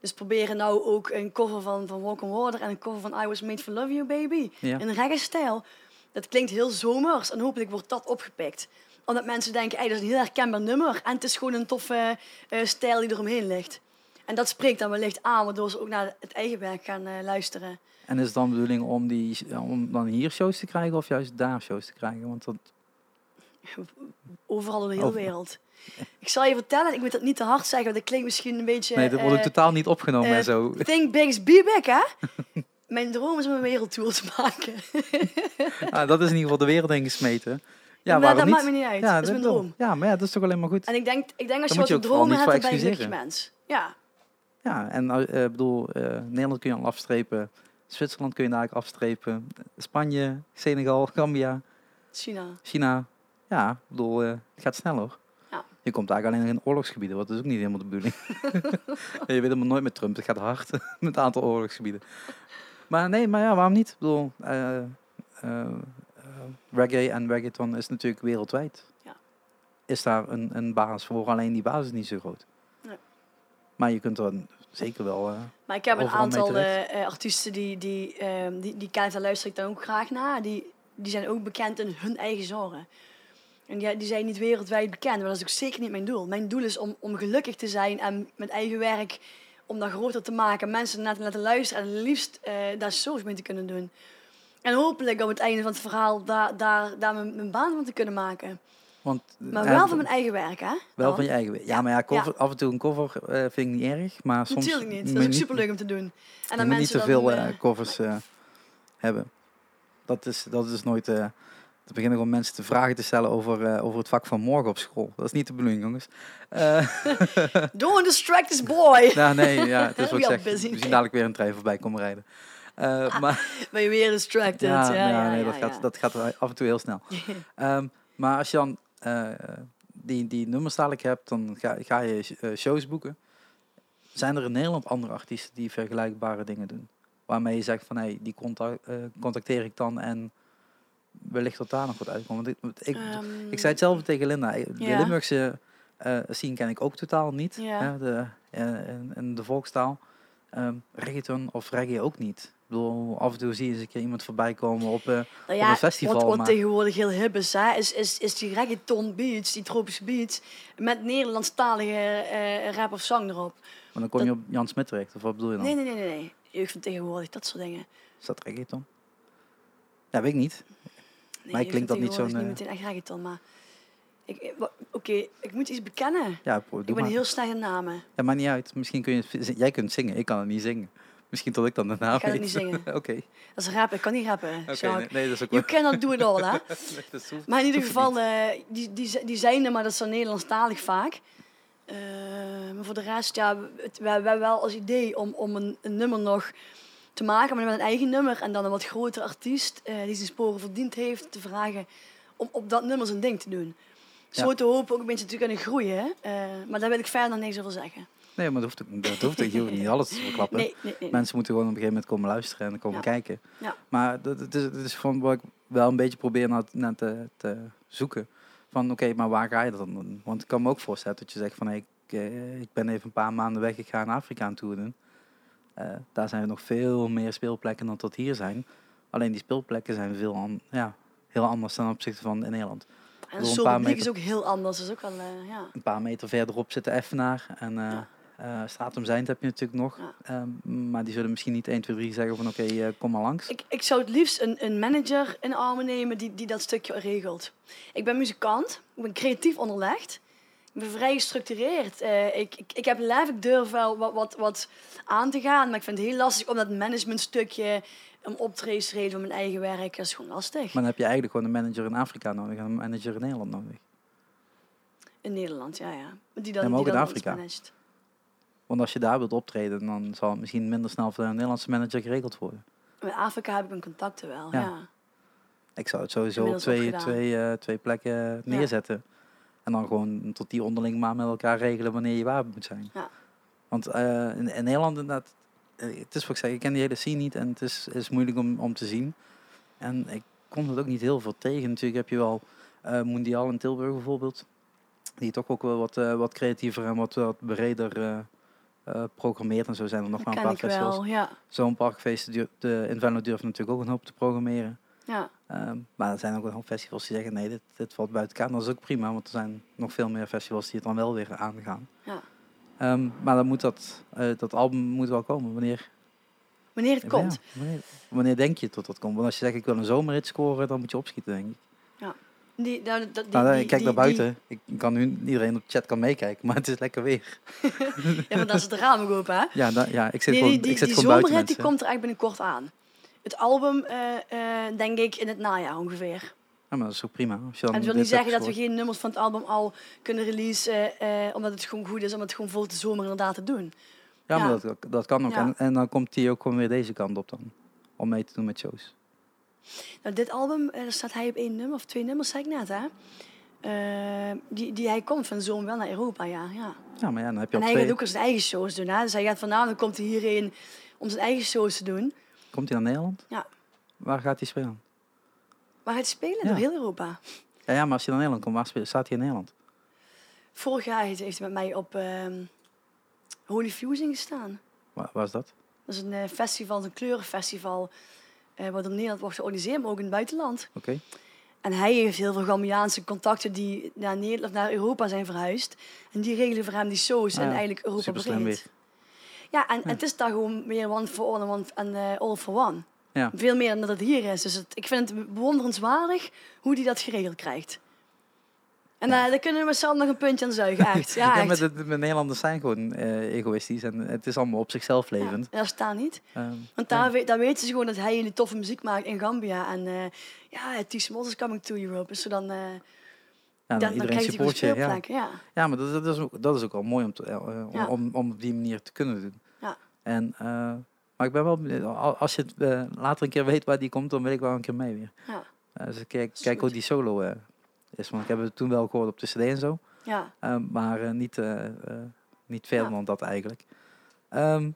Dus proberen nou ook een cover van, van Walk on Water en een cover van I Was Made for Love You Baby. Ja. In reggae-stijl. Dat klinkt heel zomers en hopelijk wordt dat opgepikt. Omdat mensen denken, hey, dat is een heel herkenbaar nummer. En het is gewoon een toffe stijl die eromheen ligt. En dat spreekt dan wellicht aan, waardoor ze ook naar het eigen werk gaan uh, luisteren. En is het dan de bedoeling om, die, om dan hier shows te krijgen of juist daar shows te krijgen? Want dat... Overal in de hele wereld. Ik zal je vertellen, ik moet dat niet te hard zeggen, want dat klinkt misschien een beetje... Nee, dat wordt uh, totaal niet opgenomen uh, en zo. Think big, be big, hè? Mijn droom is om een wereldtour te maken. ah, dat is in ieder geval de wereld ingesmeten. Ja, maar dat niet? maakt me niet uit. Ja, dat is mijn droom. Ja, maar ja, dat is toch alleen maar goed. En ik denk, ik denk als je wat dromen hebt, dan ben je een gelukkig mens. Ja. Ja, en uh, bedoel, uh, Nederland kun je al afstrepen. Zwitserland kun je eigenlijk afstrepen. Spanje, Senegal, Gambia. China. China. Ja, ik bedoel, uh, het gaat sneller. Ja. Je komt eigenlijk alleen nog in oorlogsgebieden, wat is ook niet helemaal de bedoeling. je weet helemaal nooit met Trump, het gaat hard met een aantal oorlogsgebieden. Maar nee, maar ja, waarom niet? Ik bedoel, reggae en reggaeton is natuurlijk wereldwijd. Ja. Is daar een, een basis voor, alleen die basis is niet zo groot. Maar je kunt er zeker wel. Uh, maar ik heb een aantal uh, artiesten die, die, uh, die, die ken, daar luister ik dan ook graag naar. Die, die zijn ook bekend in hun eigen genre. En die, die zijn niet wereldwijd bekend, maar dat is ook zeker niet mijn doel. Mijn doel is om, om gelukkig te zijn en met eigen werk om dat groter te maken, mensen naar te laten luisteren en liefst daar shows mee te kunnen doen. En hopelijk op het einde van het verhaal daar, daar, daar mijn, mijn baan van te kunnen maken. Want, maar wel van mijn eigen werk, hè? Wel van je eigen werk. Ja, maar ja, cover, af en toe een cover uh, vind ik niet erg. Maar soms Natuurlijk niet. Dat is ook superleuk om te doen. En dan mensen niet te veel uh, covers uh, hebben. Dat is, dat is nooit... Uh, te beginnen gewoon mensen te vragen te stellen over, over het vak van morgen op school. Dat is niet de bedoeling, jongens. Don't distract this boy. nou, nee, ja, het is wat ik zeg. Misschien dadelijk weer een trein voorbij komen rijden. Uh, maar, ben je weer distracted? Ja, ja, ja, nee, dat, Gaat, dat gaat af en toe heel snel. um, maar als je dan die, die nummers dadelijk hebt, dan ga, ga je uh, shows boeken. Zijn er in Nederland andere artiesten die vergelijkbare dingen doen? Waarmee je zegt van, hé, hey, die contact, uh, contacteer ik dan en wellicht dat daar nog wat uitkomt. Want ik, ik, um, ik zei hetzelfde tegen Linda. De. Limburgse scene ken ik ook totaal niet. Ja. de, in, in, de volkstaal. Um, reggaeton of reggae ook niet. Bedoel, af en toe zie je eens een keer iemand voorbij komen op, eh, Nou op een festival. wat, wat maar- tegenwoordig heel hip is, hè, is, is, is die reggaeton beats, die tropische beats, met Nederlandstalige eh rap of zang erop. Maar dan kom je op Jan Smit terecht, of wat bedoel je dan? Nee, nee, nee, nee, nee. Jeugd van tegenwoordig, dat soort dingen. Is dat reggaeton? Ja, weet ik niet. Nee, Mij klinkt dat niet zo'n, niet meteen echt reggaeton, maar... Oké, ik moet iets bekennen. Ja, ik ben maar. heel slecht in namen. Ja, maakt niet uit. Misschien kun je... Jij kunt zingen, ik kan het niet zingen. Misschien tot ik dan de naam Ik kan het niet zingen. Oké. Dat is rappen, ik kan niet rappen. Jacques. nee, nee, dat is ook You cannot do it all, hè? hoeft- Maar in ieder geval, eh, die, die, die zijn er, maar dat is dan Nederlandstalig vaak. Eh, maar voor de rest, ja, het, we hebben wel als idee om, om een, een nummer nog te maken, maar met een eigen nummer. En dan een wat grotere artiest eh, die zijn sporen verdiend heeft, te vragen om op dat nummer zijn ding te doen. Zo te hopen ook een beetje te kunnen groeien. hè. Eh, maar daar wil ik verder niks over zeggen. Nee, maar dat hoeft, dat hoeft. Je hoeft niet alles te verklappen. Nee, nee, nee. Mensen moeten gewoon op een gegeven moment komen luisteren en komen Ja. kijken. Ja. Maar dat, het is, het is van wat ik wel een beetje probeer naar, naar te, te zoeken. Van oké, maar waar ga je dat dan doen? Want ik kan me ook voorstellen dat je zegt van hey, ik, eh, ik ben even een paar maanden weg, ik ga in Afrika aan toe doen. Eh, daar zijn er nog veel meer speelplekken dan tot hier zijn. Alleen die speelplekken zijn veel an, ja, heel anders dan opzichte van in Nederland. En paar publiek meter- is ook heel anders. Is ook wel, eh, ja. Een paar meter verderop zit de Effenaar en Ja. Eh, Stratum Zijnd heb je natuurlijk nog. Ja. Ehm, maar die zullen misschien niet 1, 2, 3 zeggen van oké, eh, kom maar langs. Ik, ik zou het liefst een, een manager in armen nemen die, die dat stukje regelt. Ik ben muzikant, ik ben creatief onderlegd. Ik ben vrij gestructureerd. Eh, ik, ik, ik heb lef, ik durf wel wat, wat, wat aan te gaan. Maar ik vind het heel lastig om dat managementstukje, om optredens te regelen van mijn eigen werk, dat is gewoon lastig. Maar dan heb je eigenlijk gewoon een manager in Afrika nodig en een manager in Nederland nodig. In Nederland, ja, ja. Die dan, Ja, maar ook die in dan Afrika. ons managt. Want als je daar wilt optreden, dan zal het misschien minder snel voor een Nederlandse manager geregeld worden. Met Afrika heb ik mijn contacten wel, ja. Ja. Ik zou het sowieso op twee, twee, eh, twee plekken neerzetten. En dan gewoon tot die onderling maar met elkaar regelen wanneer je waar moet zijn. Ja. Want eh, in, in Nederland inderdaad, eh, het is wat ik zeg, ik ken die hele scene niet en het is, is moeilijk om, om te zien. En ik kom het ook niet heel veel tegen. Natuurlijk heb je wel Mondial in Tilburg bijvoorbeeld. Die toch ook wel wat, wat creatiever en wat, wat breder eh, programmeert. En zo zijn er nog Dat wel een paar festivals. ja. Zo'n parkfeest, de Invenlo durft natuurlijk ook een hoop te programmeren. ja. Ehm, maar er zijn ook een hoop festivals die zeggen nee, dit, dit valt buiten elkaar. Dat is ook prima, want er zijn nog veel meer festivals die het dan wel weer aangaan. Ja. Ehm, maar dan moet dat, eh, dat album moet wel komen. Wanneer, Wanneer het komt. Ja, wanneer, wanneer denk je tot dat komt? Want als je zegt ik wil een zomerrit scoren, dan moet je opschieten denk ik. Die, nou, die, nou, die- ik kijk naar buiten. Ik kan nu iedereen op de chat kan meekijken, maar het is lekker weer. Ja, want dan is het raam ook open, hè? Ja, da- ja ik zit Nee, gewoon, ik zit die gewoon buiten die mensen. komt er echt binnenkort aan. Het album, eh, eh, denk ik, in het najaar ongeveer. Ja, maar dat is ook prima. Als je dan En dat wil niet zeggen dat we geen nummers van het album al kunnen releasen, eh, omdat het gewoon goed is om het gewoon voor de zomer inderdaad te doen. Ja, maar dat, dat kan ook. Ja. En, en dan komt die ook gewoon weer deze kant op dan. Om mee te doen met shows. Nou, dit album, eh, daar staat hij op één nummer, of twee nummers, zei ik net, hè? Eh, die, die hij komt van zomer wel naar Europa, ja. ja. Ja, maar ja, dan heb je En al hij twee. gaat ook zijn eigen shows doen, hè? Dus hij gaat vanavond komt hij hierheen om zijn eigen shows te doen. Komt hij naar Nederland? Ja. Waar gaat hij spelen? Waar hij spelen Ja. door heel Europa. Ja, ja, maar als hij naar Nederland komt, waar speel- staat hij in Nederland? Vorig jaar heeft hij met mij op ehm, Holy Fusing gestaan. Waar, waar is dat? Dat is een eh, festival, een kleurenfestival, wat in Nederland wordt georganiseerd, maar ook in het buitenland. Oké. En hij heeft heel veel Gambiaanse contacten die naar, Nederland, naar Europa zijn verhuisd. En die regelen voor hem die shows Ah en ja, eigenlijk Europa breed. weer. Ja, en, en het is daar gewoon meer one for all en, one, en eh, all for one. Ja. Veel meer dan dat het hier is. Dus het, ik vind het bewonderenswaardig hoe hij dat geregeld krijgt. En Ja. eh, daar kunnen we met allen nog een puntje aan zuigen, echt. Ja, Ja, echt. met, de, met Nederlanders zijn gewoon eh, egoïstisch en het is allemaal op zichzelf levend. Ja, dat staat niet. Ehm, Want ja. daar, weet, daar weten ze gewoon dat hij hele toffe muziek maakt in Gambia. En eh ja, T-Small is coming to Europe. Dus dan, Ja, dan, dan dan iedereen krijgt hij speelplek. Ja. ja, maar dat, dat, is ook, dat is ook wel mooi om, te, om, om, om op die manier te kunnen doen. Ja. En, maar ik ben wel als je het later een keer weet waar die komt, dan wil ik wel een keer mee weer. Ja. Dus ik kijk, kijk hoe die solo is. Want ik heb het toen wel gehoord op de cd en zo. ja. Eh, maar eh, niet, eh, niet veel Ja. dan dat eigenlijk. Ehm,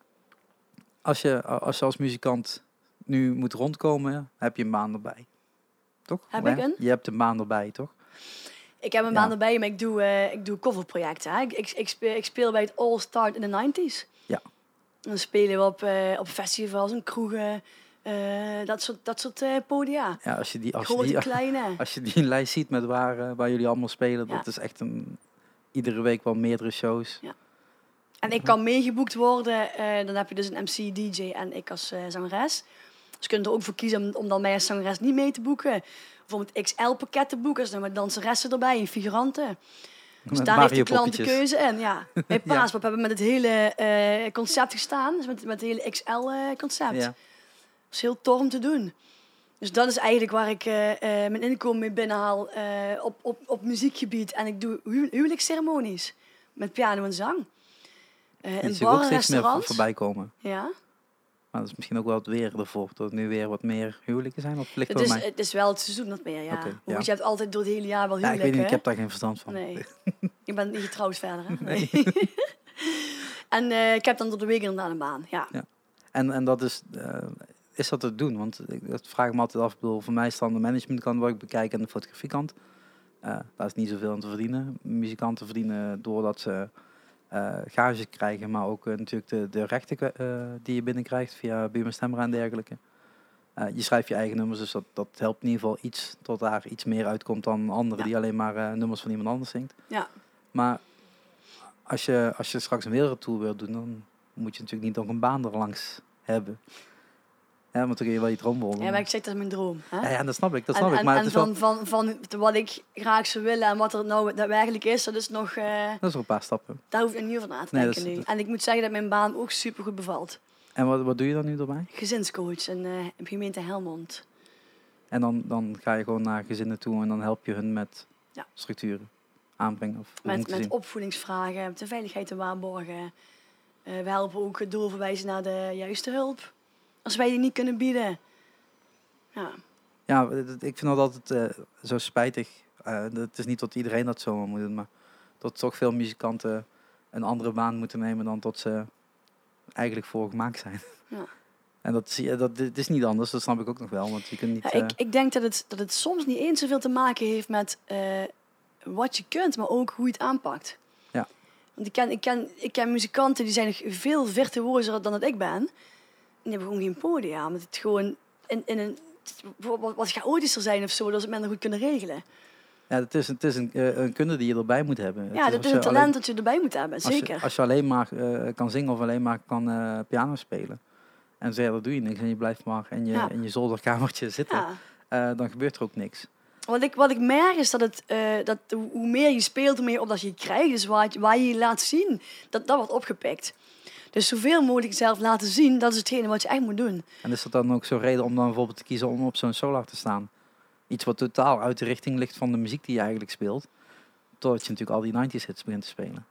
als, je, als je als muzikant nu moet rondkomen, heb je een baan erbij. Toch? Heb Ja? ik een? Je hebt een baan erbij, toch? Ik heb een Ja. baan erbij, maar ik doe, eh ik doe coverprojecten. Hè. Ik, ik, ik, speel, ik speel bij het All Start in de 90s. Dan spelen we op, op festivals en kroegen. Eh, dat soort, dat soort eh, podia. Ja, als je die, als je die, kleine. als je die lijst ziet met waar, eh, waar jullie allemaal spelen, Ja. dat is echt een, iedere week wel meerdere shows. En ik kan meegeboekt worden. dan heb je dus een MC, DJ en ik als zangeres. Dus je kunt er ook voor kiezen om, om dan mij als zangeres niet mee te boeken. Bijvoorbeeld XL-pakket te boeken. Dus dan met danseressen erbij en figuranten. Dus Met daar heeft de klant de keuze in. Ja. Bij Paaspop hebben we met het hele concept gestaan. Dus met, met het hele XL-concept. Ja. Is heel tof om te doen. Dus dat is eigenlijk waar ik eh, eh, mijn inkomen mee binnenhaal eh, op, op, op muziekgebied. En ik doe hu huwelijksceremonies met piano en zang. Die in zie ik ook en steeds meer voor- voorbij komen. Ja. Maar dat is misschien ook wel het weer ervoor. Dat het nu weer wat meer huwelijken zijn. Of ligt Het is, mij? het is wel het seizoen dat meer, ja. Goed, je hebt altijd door het hele jaar wel Ja, ik huwelijken. weet niet, ik hè? heb daar geen verstand van. Nee. je bent niet getrouwd verder, hè? Nee. en ik heb dan door de week inderdaad een baan, ja. En, en dat is, is dat te doen? Want dat vraag ik me altijd af. Ik bedoel, voor mij is dan de managementkant wat ik bekijk en de fotografiekant. Eh daar is niet zoveel aan te verdienen. Muzikanten verdienen doordat ze eh gages krijgen, maar ook eh, natuurlijk de, de rechten die je binnenkrijgt via Buma Stemra en dergelijke. Je schrijft je eigen nummers, dus dat, dat helpt in ieder geval iets tot daar iets meer uitkomt dan anderen Ja. die alleen maar nummers van iemand anders zingt. Ja. Maar als je, als je straks een wereldtour wilt doen, dan moet je natuurlijk niet nog een baan er langs hebben. Ja, want dan kun je wel je droom. Ja, maar ik zeg dat is mijn droom. Hè? ja, ja, dat snap ik, dat en snap ik. Maar en wel, van, van, van wat ik graag zou willen en wat er nou daadwerkelijk is, dat is nog... eh, dat is nog een paar stappen. daar hoef ik niet over na te Nee, denken is- nu. En ik moet zeggen dat mijn baan ook super goed bevalt. En wat, wat doe je dan nu erbij? Gezinscoach in, in gemeente Helmond. En dan, dan ga je gewoon naar gezinnen toe en dan help je hun met Ja. structuren aanbrengen. Of Met, met opvoedingsvragen, de veiligheid te waarborgen. Eh, we helpen ook doorverwijzen naar de juiste hulp. Als wij die niet kunnen bieden. Ja, Ja, het- ik vind dat altijd eh, zo spijtig. Eh, het is niet dat iedereen dat zo moet doen, maar dat toch veel muzikanten een andere baan moeten nemen dan tot ze eigenlijk voor gemaakt zijn. Ja. En dat, zie je, dat dit is niet anders, dat snap ik ook nog wel. Want je kunt niet. Ja, eh, ik, ik denk dat het, dat het soms niet eens zoveel te maken heeft met wat je kunt, maar ook hoe je het aanpakt. Ja. Want ik ken, ik, ken, ik ken muzikanten die zijn nog veel virtuozer dan dat ik ben. Die hebben gewoon geen podium. Omdat het gewoon in, in een, wat, wat chaotischer zijn of zo, dat ze het minder goed kunnen regelen. ja, het is, het is een, eh, een kunde die je erbij moet hebben. Ja, Het dat is een alleen- talent dat je erbij moet hebben, Als zeker. je, als je alleen maar eh, kan zingen of alleen maar kan eh, piano spelen. En verder doe je niks en je blijft maar in je, Ja. in je zolderkamertje zitten. ja. dan gebeurt er ook niks. Wat ik, wat ik merk is dat, het, dat hoe meer je speelt, hoe meer opdracht je krijgt. Dus waar, je- waar je je laat zien, dat, dat wordt opgepikt. Dus zoveel mogelijk jezelf laten zien, dat is hetgene wat je echt moet doen. En is dat dan ook zo'n reden om dan bijvoorbeeld te kiezen om op zo'n solar te staan? Iets wat totaal uit de richting ligt van de muziek die je eigenlijk speelt. Totdat je natuurlijk al die 90s hits begint te spelen.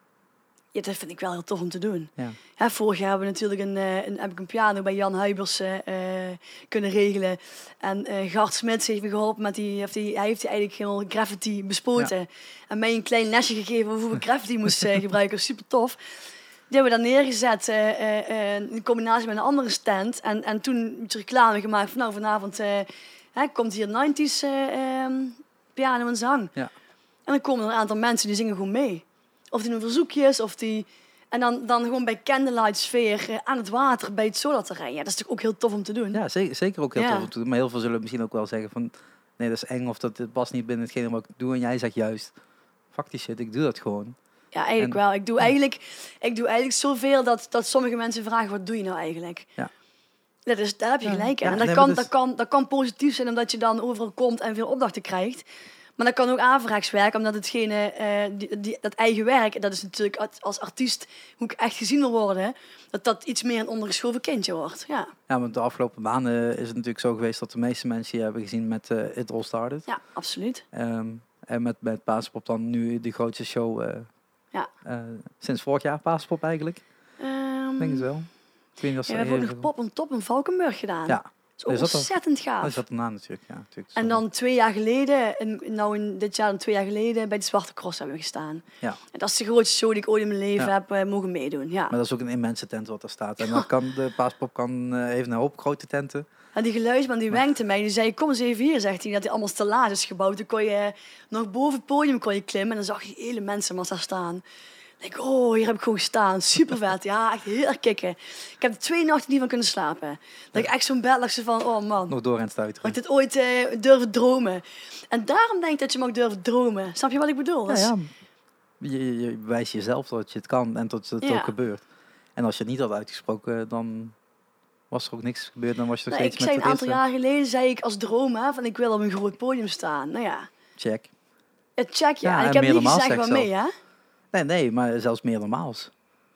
Ja, dat vind ik wel heel tof om te doen. Ja. Ja, vorig jaar hebben we natuurlijk een, eh, een, heb ik een piano bij Jan Huibers eh, eh, kunnen regelen. En eh Gart Smits heeft me geholpen met die, of die, hij heeft die eigenlijk helemaal graffiti bespoten. En mij een klein lesje gegeven over hoe ik graffiti moest gebruiken. Super tof. Die hebben we daar neergezet eh, in combinatie met een andere stand. En, en toen reclame gemaakt van nou vanavond hè, komt hier 90s eh, ehm, piano en zang. Ja. En dan komen er een aantal mensen die zingen gewoon mee. Of die doen verzoekjes, of die... En dan, dan gewoon bij candlelight sfeer aan het water bij het solarterrein. Ja, dat is natuurlijk ook heel tof om te doen. Ja, zeker, zeker ook heel Ja. tof om te doen. Maar heel veel zullen misschien ook wel zeggen van... Nee, dat is eng of dat past niet binnen hetgene wat ik doe. En jij zegt juist... Fuck die shit, ik doe dat gewoon. Ja, eigenlijk En- wel. Ik doe eigenlijk, ik doe eigenlijk zoveel dat, dat sommige mensen vragen, wat doe je nou eigenlijk? Ja. Dat is, daar heb je Ja. gelijk in. En dat, nee, kan, dat kan, dat kan positief zijn omdat je dan overal komt en veel opdrachten krijgt. Maar dat kan ook aanvraagswerk, omdat hetgene, eh, die, die, dat eigen werk, dat is natuurlijk als- als artiest, hoe ik echt gezien wil worden, dat dat iets meer een ondergeschoven kindje wordt. Ja, Ja, want de afgelopen maanden is het natuurlijk zo geweest... dat de meeste mensen je hebben gezien met eh It All Started. ja absoluut. Ehm, en met, met Paaspop dan nu de grootste show... eh, Ja. eh, sinds vorig jaar Paaspop eigenlijk. Ik denk het wel. Ik weet niet of ja, ze we hebben ook nog Pop en Top in Valkenburg gedaan. Ja, Dat is ook dat dan- ontzettend dat gaaf. is dat natuurlijk. Ja, natuurlijk. En dan twee jaar geleden, en nou in dit jaar en twee jaar geleden, bij de Zwarte Cross hebben we gestaan. Ja. En dat is de grootste show die ik ooit in mijn leven Ja. heb eh, mogen meedoen. Ja. Maar dat is ook een immense tent wat er staat. En dan kan de Paaspop kan, eh, even een hoop grote tenten. En die geluidsman die wenkte mij, die zei, kom eens even hier, zegt hij, dat hij allemaal stellages is gebouwd. Dan kon je nog boven het podium kon je klimmen en dan zag je hele mensen maar daar staan. Ik, oh, hier heb ik gewoon gestaan. Super vet. Ja, echt heel erg kicken. Ik heb er twee nachten niet van kunnen slapen. Dat ik echt zo'n bed lag zo van, oh man. Nog door en stuiteren. ik dit ooit eh, durven dromen? En daarom denk ik dat je mag durven dromen. Snap je wat ik bedoel? Ja, ja. Je, je, je bewijst jezelf dat je het kan en dat het Ja. ook gebeurt. En als je het niet had uitgesproken, dan was er ook niks gebeurd. Dan was je nog Nou, steeds ik zei een aantal jaar geleden, zei ik als droom, hè, van ik wil op een groot podium staan. Nou ja, Check. het check. Ja, en ik heb niet gezegd zeg waarmee, hè? Nee, nee, maar zelfs meermaals.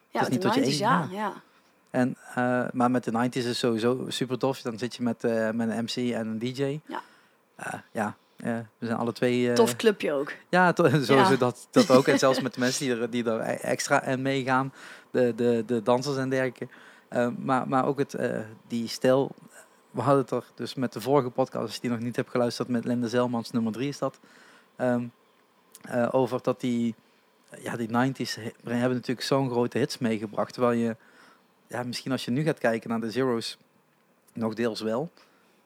Ja, is niet dat je 90s, één- ja. ja. ja. En, eh, maar met de 90s is het sowieso super tof. Dan zit je met, eh, met een MC en een DJ. Ja. Eh, ja, eh, we zijn alle twee... Tof clubje ook. Ja, Ja. Dat, dat ook. En zelfs met de mensen die er, die er e- extra en meegaan. De, de, de dansers en dergelijke. Eh, maar, maar ook het, eh, die stijl. We hadden het er dus met de vorige podcast, als je die nog niet hebt geluisterd, met Linda Zelmans, nummer 3 is dat. ehm, eh, over dat die, ja, die 90s he- hebben natuurlijk zo'n grote hits meegebracht. Terwijl je, ja, misschien als je nu gaat kijken naar de Zero's, nog deels wel.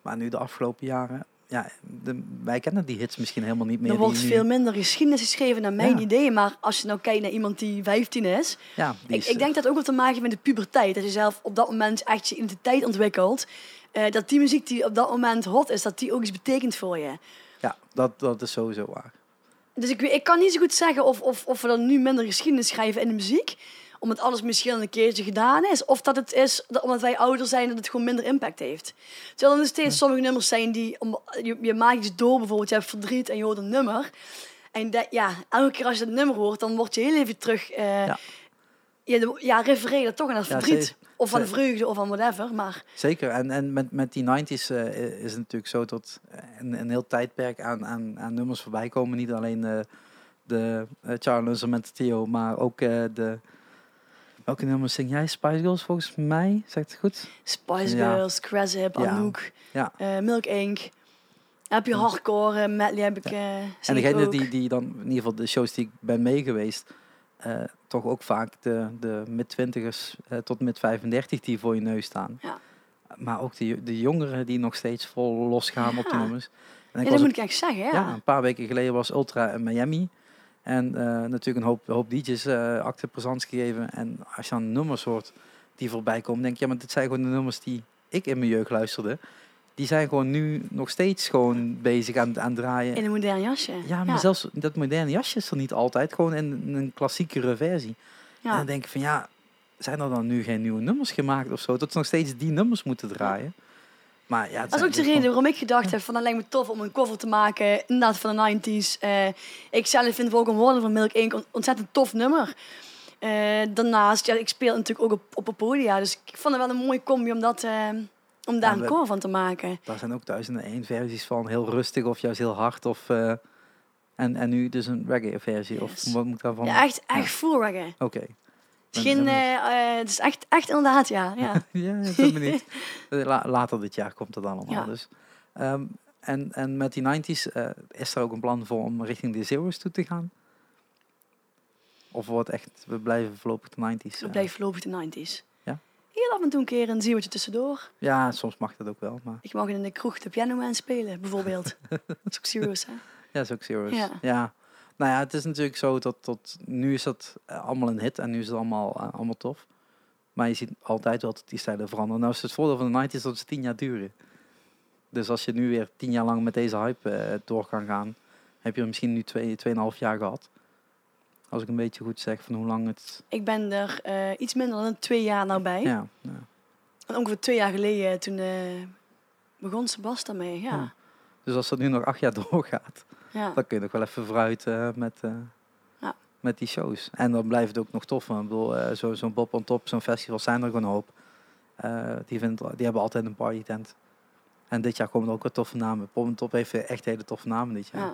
Maar nu de afgelopen jaren, ja, de, wij kennen die hits misschien helemaal niet meer. Er wordt nu- veel minder geschiedenis geschreven naar mijn Ja. idee. Maar als je nou kijkt naar iemand die 15 is. Ja, die Ik, is, ik denk dat ook wat te maken heeft met de puberteit. Dat je zelf op dat moment echt je identiteit ontwikkelt. Eh, dat die muziek die op dat moment hot is, dat die ook iets betekent voor je. Ja, dat, dat is sowieso waar. Dus ik, ik kan niet zo goed zeggen of, of, of we dan nu minder geschiedenis schrijven in de muziek. Omdat alles misschien al een keertje gedaan is. Of dat het is dat omdat wij ouder zijn dat het gewoon minder impact heeft. Terwijl er nog steeds sommige nummers zijn die... Om, je, je maakt iets door bijvoorbeeld. Je hebt verdriet en je hoort een nummer. En dat, ja, elke keer als je het nummer hoort, dan word je heel even terug... eh Ja. ja. de- ja, refereer dat toch aan het Ja, verdriet. zeker. of aan vreugde of aan whatever. Maar Zeker. En, en met, met die 90s eh, is het natuurlijk zo dat een, een heel tijdperk aan, aan, aan nummers voorbij komen. Niet alleen eh, de uh, Charles met Theo, maar ook de. Welke nummers zing jij? Spice Girls volgens mij? Zegt het goed? Spice Ja. Girls, Craship, Ja. Anouk, Ja. eh, Milk Inc. Heb je hardcore, eh, medley heb ik eh En degene die, die dan, in ieder geval de shows die ik ben mee geweest, eh, toch ook vaak de, de mid-twintigers eh, tot mid-35 die voor je neus staan. Ja. Maar ook de, de jongeren die nog steeds vol losgaan op de Ja. nummers. En Ja, dat moet ik echt zeggen, ja. Ja, een paar weken geleden was Ultra in Miami. En eh, natuurlijk een hoop, hoop DJ's eh acte présence gegeven. En als je dan nummers hoort die voorbij komen, denk je, ja, maar dit zijn gewoon de nummers die ik in mijn jeugd luisterde. Die zijn gewoon nu nog steeds gewoon bezig aan, aan het draaien. In een modern jasje. ja, maar zelfs dat moderne jasje is er niet altijd. Gewoon in, in een klassiekere versie. En dan denk ik van ja, zijn er dan nu geen nieuwe nummers gemaakt of zo? Dat ze nog steeds die nummers moeten draaien. Maar ja, Dat is ook de dus reden waarom ik gedacht heb van dat lijkt me tof om een cover te maken, inderdaad van de 90s. Eh, ik zelf vind ook een Warden van Milk Inc. een ontzettend tof nummer. Eh, daarnaast, ja, ik speel natuurlijk ook op, op een podia, dus ik vond het wel een mooie combi om, dat, eh, om daar Ja, een cover van te maken. Daar zijn ook duizenden één versies van. Heel rustig of juist heel hard. Of, en, en nu dus een reggae versie. Yes. Of wat moet ik daarvan? Ja, echt, Ja. echt full reggae. Oké. Het is, eh, eh, het is echt, echt inderdaad, ja. ja. ja, ik ben benieuwd. Eh, La- later dit jaar komt het allemaal. Ja. Dus. Ehm, en, en met die 90s eh, is er ook een plan voor om richting de Zero's toe te gaan? Of wordt echt, we blijven voorlopig de 90s? We blijven voorlopig de 90s. Ja? Heel af en toe een keer een zieltje tussendoor. Ja, soms mag dat ook wel. Maar Ik mag in de kroeg de piano aan spelen, bijvoorbeeld. dat is ook serieus, hè? ja, is ook Zero's. Ja. Ja. Nou ja, het is natuurlijk zo dat tot nu is dat eh, allemaal een hit en nu is het allemaal, eh, allemaal tof. Maar je ziet altijd wel dat die stijlen veranderen. Nou is het voordeel van de 90s dat ze tien jaar duren. Dus als je nu weer tien jaar lang met deze hype eh, door kan gaan, heb je er misschien nu twee, tweeënhalf jaar gehad. Als ik een beetje goed zeg van hoe lang het... Ik ben er iets minder dan twee jaar nou bij. Ja, ja. En ongeveer twee jaar geleden, toen begon Sebas daarmee. Ja. Ja. Dus als dat nu nog acht jaar doorgaat, Ja. dan kun je nog wel even vooruit met, eh, Ja. met die shows. En dan blijft het ook nog tof. want Ik bedoel, eh, zo- zo'n Bob on Top, zo'n festival zijn er gewoon een hoop. Eh, die, vindt, die hebben altijd een party tent. En dit jaar komen er ook wat toffe namen. Bob on Top heeft echt hele toffe namen dit jaar. Ja.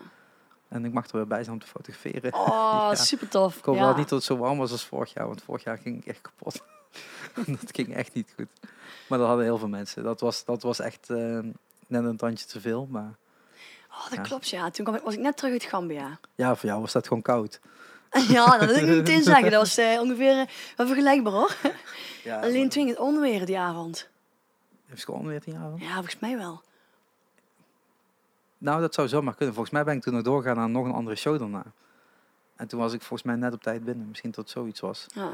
En ik mag er weer bij zijn om te fotograferen. Oh, super tof. Ik hoop wel niet dat het zo warm was als vorig jaar, want vorig jaar ging ik echt kapot. dat ging echt niet goed. Maar dat hadden heel veel mensen. Dat was, dat was echt net een tandje te veel. Maar Oh, dat Ja. klopt, ja. Toen kwam ik, was ik net terug uit Gambia. ja, voor jou was dat gewoon koud. ja, dat wil ik niet meteen zeggen. Dat was eh, ongeveer eh, wel vergelijkbaar, hoor. Ja, Alleen toen ging het onweer die avond. Heeft gewoon weer tien jaar? Ja, volgens mij wel. Nou, dat zou zomaar kunnen. Volgens mij ben ik toen nog doorgegaan naar nog een andere show daarna. En toen was ik volgens mij net op tijd binnen. Misschien dat zoiets was. Ja.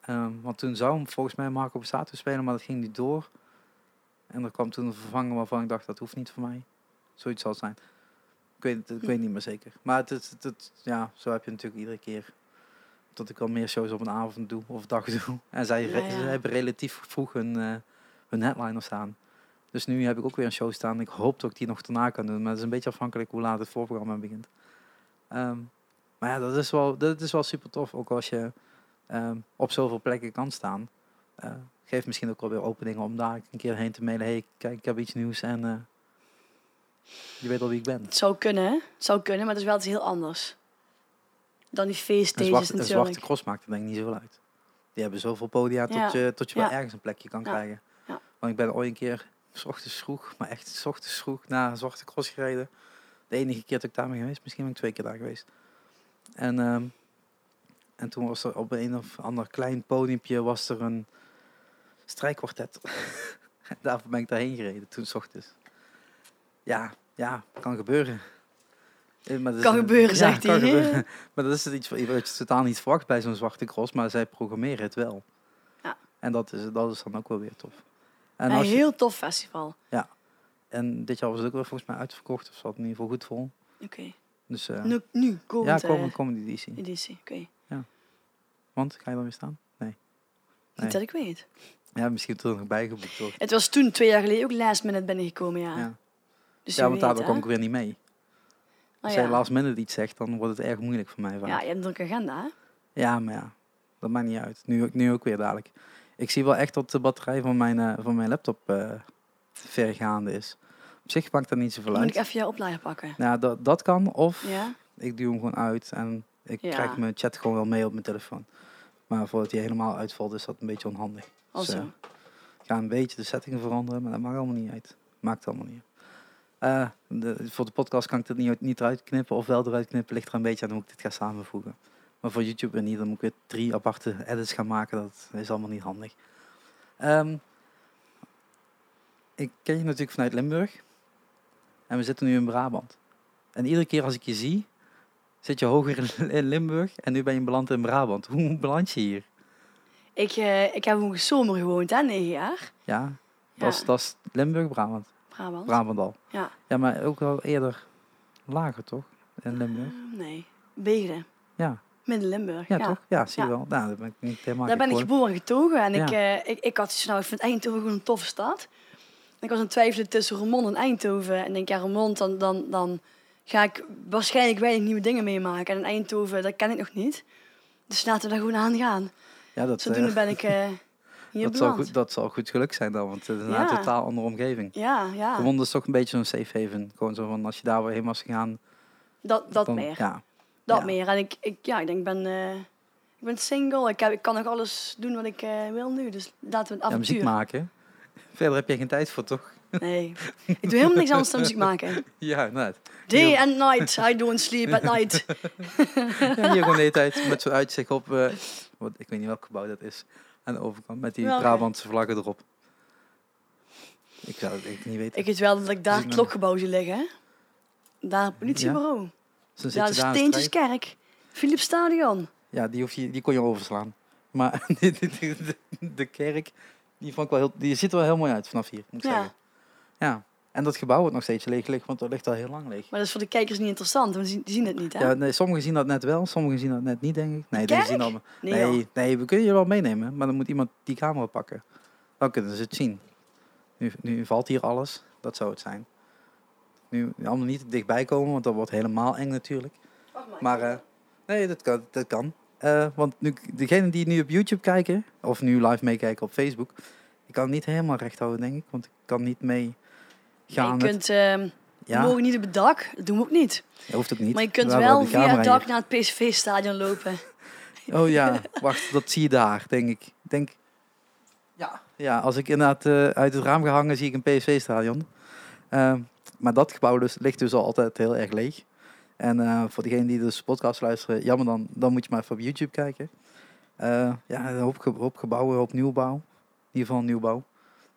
Ehm, want toen zou hem volgens mij Marco Borsato spelen, maar dat ging niet door. En er kwam toen een vervanger waarvan ik dacht, dat hoeft niet voor mij. Zoiets zal het zijn. Ik weet, het- ik weet niet meer zeker. Maar het, het, ja, zo heb je natuurlijk iedere keer. Dat ik wel meer shows op een avond doe of dag doe. En zij, Ja, re- ja. ze hebben relatief vroeg hun, eh, hun headliner staan. Dus nu heb ik ook weer een show staan. Ik hoop dat ik die nog daarna kan doen. Maar het is een beetje afhankelijk hoe laat het voorprogramma begint. Ehm, maar ja, dat is wel, dat is wel super tof. Ook als je ehm, op zoveel plekken kan staan. Eh geeft misschien ook wel weer openingen om daar een keer heen te mailen. hey, kijk, ik heb iets nieuws en eh, je weet al wie ik ben. Het zou kunnen, hè? Het zou kunnen, maar het is wel iets heel anders. Dan die feeststages zwarte, een natuurlijk. zwarte cross maakt er denk ik niet zoveel uit. Die hebben zoveel podia tot je, tot je wel ergens een plekje kan Ja. krijgen. Ja. Want ik ben ooit een keer, s ochtends vroeg, maar echt s ochtends vroeg, naar een zwarte cross gereden. De enige keer dat ik daar ben geweest, misschien ben ik twee keer daar geweest. En, ehm, en toen was er op een of ander klein podiumpje was er een strijkkwartet. Daarvoor ben ik daarheen gereden, toen s ochtends. Ja, ja, kan gebeuren. Eh, maar dat Kan gebeuren, ja, zegt kan hij. gebeuren. Maar dat is het iets wat je totaal niet verwacht bij zo'n zwarte cross, maar zij programmeren het wel. Ja. En dat is, dat is dan ook wel weer tof. En, Een je, heel tof festival. en dit jaar was het ook wel volgens mij uitverkocht, of zat in ieder geval goed vol. Oké. Dus eh, Nu, nu, ja, komend, komende, eh, komende editie. editie. Oké. Want, ga je dan weer staan? Nee. Nee. Niet dat ik weet. Ja, misschien er nog bijgeboekt wordt. Het was toen, twee jaar geleden, ook last minute binnengekomen, ja. Ja, Dus ja want daardoor kwam ik weer niet mee. Oh, Als ja. jij last minute iets zegt, dan wordt het erg moeilijk voor mij. vaak. Ja, je hebt een agenda, hè? Ja, maar ja, dat maakt niet uit. Nu, ook- nu ook weer dadelijk. Ik zie wel echt dat de batterij van mijn, eh, van mijn laptop eh vergaande is. Op zich maakt dat niet zoveel Dan moet ik uit. even je oplader pakken. Nou, dat, dat kan. Of Ja? ik duw hem gewoon uit en ik Ja. krijg mijn chat gewoon wel mee op mijn telefoon. Maar voordat hij helemaal uitvalt, is dat een beetje onhandig. Dus, Also. eh, ik ga een beetje de settingen veranderen, maar dat maakt allemaal niet uit. Maakt allemaal niet uit. Eh, de, voor de podcast kan ik dit niet, niet eruit knippen of wel eruit knippen. Ligt er een beetje aan hoe ik dit ga samenvoegen. Maar voor YouTube weer niet. Dan moet ik weer drie aparte edits gaan maken. Dat is allemaal niet handig. Ehm, ik ken je natuurlijk vanuit Limburg. En we zitten nu in Brabant. En iedere keer als ik je zie, zit je hoger in- Limburg. En nu ben je beland in Brabant. Hoe beland je hier? Ik, eh, ik heb een zomer gewoond, hè? Negen jaar. Ja, dat is, dat is Limburg, Brabant. Brabant. Brabant al. Ja. Ja, maar ook wel eerder lager, toch? In Limburg. Eh, nee. Begeren. Ja, Midden-Limburg. ja, toch? Ja, zie je Ja. wel. Nou, daar ben ik niet helemaal Daar ben ik geboren en getogen. En Ja. ik, eh, ik, ik had zoiets van, nou, ik vind Eindhoven gewoon een toffe stad. En ik was aan het twijfelen tussen Remond en Eindhoven. En ik denk, ja, Remond, dan, dan, dan ga ik waarschijnlijk weinig nieuwe dingen meemaken. En in Eindhoven, dat ken ik nog niet. Dus laten we daar gewoon aan gaan. Ja, dat, Zodoende eh, ben ik eh, hier dat, zal goed, dat zal goed geluk zijn dan, want het is een totaal andere omgeving. Ja, ja. Remond is toch een beetje zo'n safe haven. Gewoon zo van, als je daar weer heen was gegaan... Dat, dat dan, meer. Ja, Dat ja. meer. En ik, ik, ja, ik denk, ik ben, eh, ik ben single. Ik, heb, ik kan nog alles doen wat ik eh, wil nu. Dus laten we het ja, muziek avontuur. maken. Verder heb je geen tijd voor, toch? nee, ik doe helemaal niks anders dan muziek maken. Ja, net. Day and night, I don't sleep at night. Ja, hier gewoon de hele tijd met zo'n uitzicht op... eh, wat, ik weet niet welk gebouw dat is. Aan de overkant, met die Welke? Brabantse vlaggen erop. Ik zou het echt niet weten. Ik weet wel dat ik daar Dus het klokgebouw zie liggen. hè. Daar het politiebureau. Zo zit Daar strijken. Steentjeskerk. Philips Stadion. Ja, die, hoef je, die kon je overslaan. Maar de, de, de, de kerk, die, vond ik wel heel, die ziet er wel heel mooi uit vanaf hier, moet ik Ja. zeggen. Ja. En dat gebouw wordt nog steeds leeg liggen, want dat ligt al heel lang leeg. Maar dat is voor de kijkers niet interessant, want die zien, het niet, hè? Ja, nee, sommigen zien dat net wel, sommigen zien dat net niet, denk ik. Nee, die zien dat, nee, nee, nee, we kunnen je wel meenemen, maar dan moet iemand die camera pakken. Dan kunnen ze het zien. Nu, nu valt hier alles, dat zou het zijn. Nu allemaal niet dichtbij komen, want dat wordt helemaal eng natuurlijk. Maar eh, nee, dat kan. Dat kan. Eh, want nu, degenen die nu op YouTube kijken, of nu live meekijken op Facebook, ik kan het niet helemaal recht houden, denk ik. Want ik kan niet mee gaan. je kunt, ja, we mogen niet op het dak, dat doen we ook niet. dat hoeft ook niet. Maar je kunt wel via het dak hier. naar het PSV-stadion lopen. Oh ja, wacht, dat zie je daar, denk ik. Ik Denk, ja. ja, als ik inderdaad eh, uit het raam ga hangen, zie ik een PSV-stadion. Ehm, maar dat gebouw dus, ligt dus al altijd heel erg leeg. En eh, voor degenen die dus podcast luisteren, jammer dan, dan moet je maar even op YouTube kijken. Eh, ja, een hoop, hoop gebouwen, een hoop nieuwbouw. In ieder geval nieuwbouw.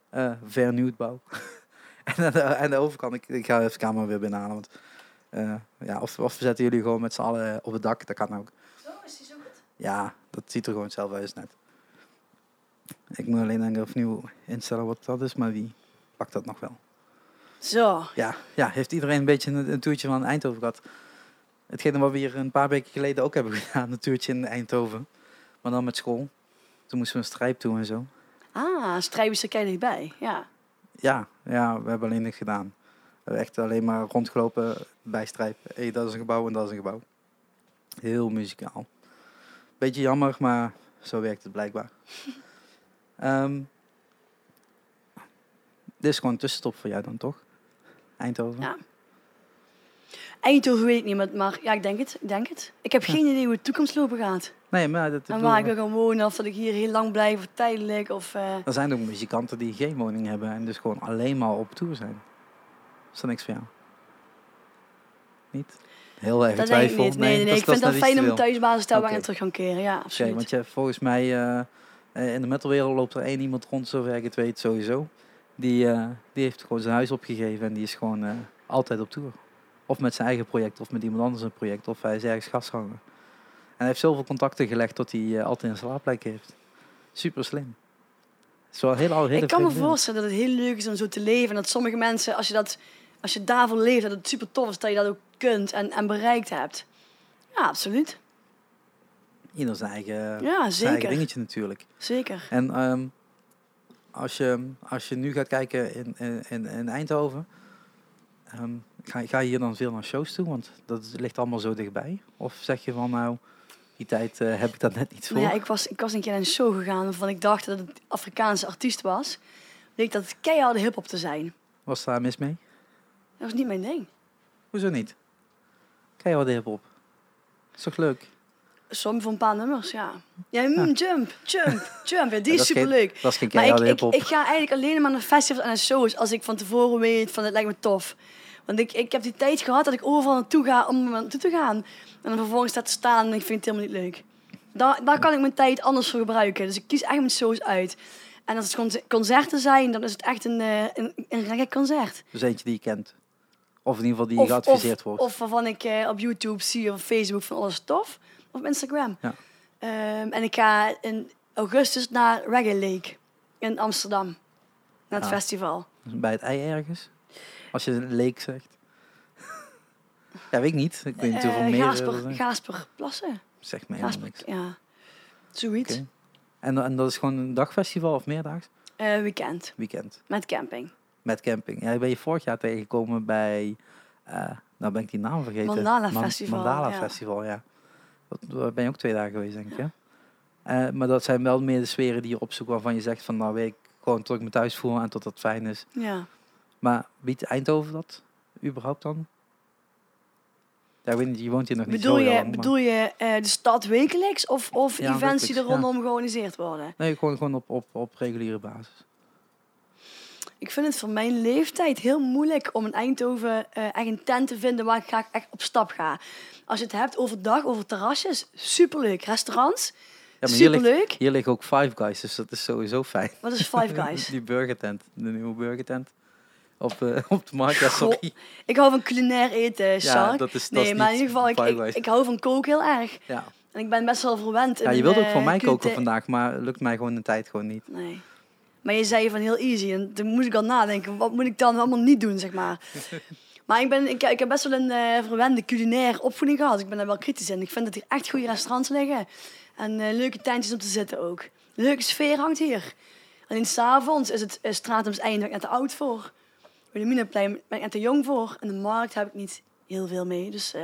Eh vernieuwdbouw. en aan de, aan de overkant, ik, ik ga even de camera weer binnenhalen, want Eh, ja, of, of we zetten jullie gewoon met z'n allen op het dak, dat kan ook. Zo, is die zo goed? Ja, dat ziet er gewoon zelf uit net. Ik moet alleen denken opnieuw instellen wat dat is, maar die pakt dat nog wel. Zo. Ja, ja heeft iedereen een beetje een, een toertje van Eindhoven gehad? Hetgene wat we hier een paar weken geleden ook hebben gedaan, een toertje in Eindhoven. Maar dan met school. Toen moesten we een strijp toe en zo. Ah, strijben is er kei dichtbij. Ja. Ja, ja, we hebben alleen niks gedaan. We hebben echt alleen maar rondgelopen bij strijp. Hé, dat is een gebouw en dat is een gebouw. Heel muzikaal. Beetje jammer, maar zo werkt het blijkbaar. Ehm dit is gewoon een tussenstop voor jou dan, toch? Eindhoven? Ja. Eindhoven weet ik niet, maar, maar ja, ik denk het. Ik denk het. Ik heb geen idee hoe het toekomstlopen gaat. Nee, maar dat, En ik waar ik wil gaan wonen, of dat ik hier heel lang blijf, of tijdelijk. Of, eh, er zijn ook muzikanten die geen woning hebben en dus gewoon alleen maar op tour zijn. Is dat niks voor jou? Niet? Heel erg dat denk ik niet. Nee, nee, ik vind dat fijn om thuisbasis te Oké. en terug gaan keren. Ja, absoluut. want je, volgens mij eh, eh, in de metalwereld loopt er één iemand rond, zover ik het weet, sowieso. Die, die heeft gewoon zijn huis opgegeven en die is gewoon altijd op tour. Of met zijn eigen project, of met iemand anders een project, of hij is ergens gastganger. En hij heeft zoveel contacten gelegd tot hij eh, altijd een slaapplek heeft. Super slim. Het is wel een heel hele ik kan me voorstellen dat het heel leuk is om zo te leven. En dat sommige mensen, als je, dat, als je daarvoor leeft, dat het super tof is dat je dat ook kunt en, en bereikt hebt. Ja, absoluut. Ieder zijn eigen, Ja, zijn eigen zeker. dingetje natuurlijk. Zeker. En ehm, als, je, als je nu gaat kijken in, in, in, in Eindhoven, ehm, ga, ga je hier dan veel naar shows toe? Want dat ligt allemaal zo dichtbij. Of zeg je van nou, die tijd eh, heb ik dat net niet voor? Nou ja, ik was, ik was een keer naar een show gegaan waarvan ik dacht dat het Afrikaanse artiest was. Bleek dat het keiharde hip-hop te zijn. Was daar mis mee? Dat was niet mijn ding. Hoezo niet? Kijk wat hip op. Is toch leuk? Som voor een paar nummers, ja. Ja, mm, jump, jump, jump. Ja, die is geen- superleuk. Dat is geen ik, keiharde ik, ik ga eigenlijk alleen maar naar festivals en naar shows als ik van tevoren weet van het lijkt me tof. Want ik, ik heb die tijd gehad dat ik overal naartoe ga om naartoe te gaan. En dan vervolgens staat te staan en ik vind het helemaal niet leuk. Daar, daar kan ik mijn tijd anders voor gebruiken. Dus ik kies echt mijn shows uit. En als het conce- concerten zijn, dan is het echt een, eh, een, een reggae concert. Dus eentje die je kent. Of in ieder geval die Of, geadviseerd of, wordt. of waarvan ik eh, op YouTube zie of Facebook van alles tof. Of op Instagram. Ja. Ehm, en ik ga in augustus naar Reggae Lake in Amsterdam. Naar het Ah. festival. Bij het ei ergens. Als je leek zegt. ja, weet ik niet. Ik weet niet hoeveel Eh, meer. er Gaasper, zijn. Gaasperplassen. Zeg me helemaal niks. ja. Zoiets. En, en dat is gewoon een dagfestival of meerdaags? Eh, weekend. Weekend. Met camping. Met camping. Ja, ben je vorig jaar tegengekomen bij... eh nou ben ik die naam vergeten. Mandala Man- Festival, Mandala ja. Festival, ja. Dat, daar ben je ook twee dagen geweest, denk ik? Eh, maar dat zijn wel meer de sferen die je opzoekt waarvan je zegt van... Nou, weet ik gewoon tot ik me thuis voel en tot dat fijn is. Ja. Maar biedt Eindhoven dat überhaupt dan? Ik weet niet, je woont hier nog niet Bedoel zo je, lang, maar- bedoel je eh, de stad wekelijks of, of Ja, events die er ja. rondom georganiseerd worden? Nee, gewoon, gewoon op, op, op reguliere basis. Ik vind het voor mijn leeftijd heel moeilijk om in Eindhoven eh, echt een tent te vinden waar ik graag echt op stap ga. Als je het hebt overdag, over terrasjes, superleuk. Restaurants, Ja, maar hier ligt, superleuk. hier liggen ook Five Guys, dus dat is sowieso fijn. Wat is Five Guys? Die burgertent, de nieuwe burgertent. Op, eh, op de markt, ja, sorry. Ik hou van culinair eten, Ja, Sark. dat is, dat nee, maar in ieder geval, ik, ik, hou van koken heel erg. ja. En ik ben best wel verwend. ja, je wilde ook eh, voor mij koken vandaag, maar lukt mij gewoon de tijd gewoon niet. Nee. Maar je zei van heel easy. En toen moest ik al nadenken, wat moet ik dan allemaal niet doen, zeg maar. maar ik, ben, ik, ik heb best wel een eh, verwende culinair opvoeding gehad. Ik ben daar wel kritisch in. Ik vind dat hier echt goede restaurants liggen. En leuke tentjes om te zitten ook. Leuke sfeer hangt hier. Alleen s'avonds is het uh, Stratums Einde ben ik net te oud voor. Wilhelminaplein ben ik te jong voor. En de markt heb ik niet heel veel mee. Dus eh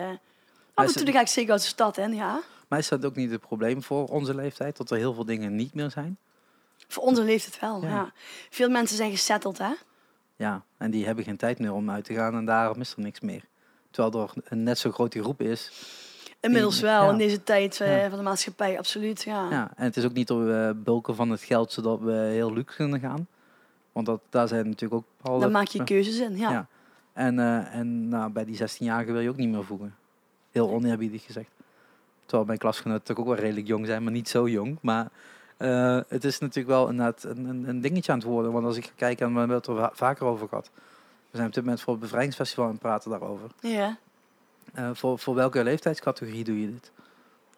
af en toe het- ga ik zeker uit de stad in, ja. Maar is dat ook niet het probleem voor onze leeftijd, dat er heel veel dingen niet meer zijn? Voor onze leeftijd wel, Ja. ja. Veel mensen zijn gesetteld, hè. Ja, en die hebben geen tijd meer om uit te gaan en daarom is er niks meer. Terwijl er een net zo grote groep is. Inmiddels Die- wel, ja. in deze tijd eh, Ja. van de maatschappij, absoluut. Ja. Ja, en het is ook niet door eh, bulken van het geld zodat we heel luxe kunnen gaan. Want dat, daar zijn natuurlijk ook bepaalde... Daar maak je keuzes in, ja. Ja. En, eh, en nou, bij die 16-jarigen wil je ook niet meer voegen. Heel oneerbiedig gezegd. Terwijl mijn klasgenoten toch ook wel redelijk jong zijn, maar niet zo jong. Maar eh, het is natuurlijk wel inderdaad een, een, een dingetje aan het worden. Want als ik ga kijken, en we hebben het er va- vaker over gehad. We zijn op dit moment voor het bevrijdingsfestival aan het praten daarover. Ja. Eh, voor, voor welke leeftijdscategorie doe je dit?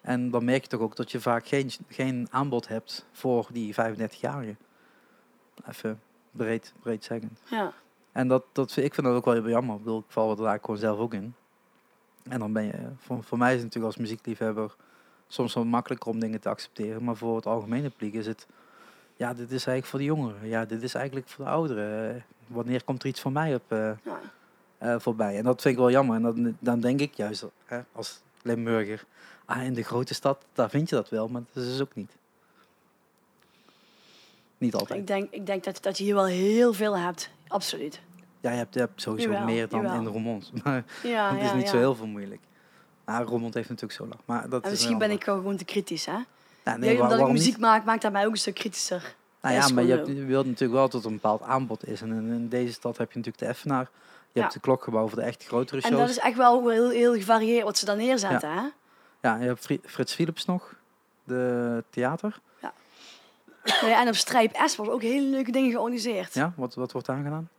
En dan merk je toch ook dat je vaak geen, geen aanbod hebt voor die 35-jarigen. Even breed, breed zeggen. Ja. En dat, dat, vind- ik vind dat ook wel heel jammer. Ik bedoel, ik val er eigenlijk gewoon zelf ook in. En dan ben je, voor, voor mij is het natuurlijk als muziekliefhebber soms wel makkelijker om dingen te accepteren. Maar voor het algemene publiek is het, ja, dit is eigenlijk voor de jongeren. Ja, dit is eigenlijk voor de ouderen. Wanneer komt er iets van mij op eh, ja. eh, voorbij? En dat vind ik wel jammer. En dan, dan denk ik juist, hè, als Limburger, ah, in de grote stad, daar vind je dat wel, maar dat is dus ook niet. Niet altijd. Ik denk, ik denk dat, dat je hier wel heel veel hebt. Absoluut. Ja, je hebt, je hebt sowieso Jawel, meer dan jawel. in de Roermond. Maar Ja, het is ja, niet ja. zo heel veel moeilijk. Maar Roermond heeft natuurlijk zo lang. Maar dat En is misschien ben ik gewoon te kritisch, hè? Ja, Nee, waar- omdat ik muziek niet? maak, maakt dat mij ook een stuk kritischer. Nou ja, maar je, hebt, je wilt natuurlijk wel dat er een bepaald aanbod is. En in, deze stad heb je natuurlijk de Effenaar. Je hebt de klokgebouw voor de echt grotere shows. En dat is echt wel heel, heel gevarieerd wat ze dan neerzetten, hè? Ja, je hebt Fri- Frits Philips nog. De theater. Ja, en op Strijp S wordt ook hele leuke dingen georganiseerd. Ja, wat, wat wordt daar gedaan?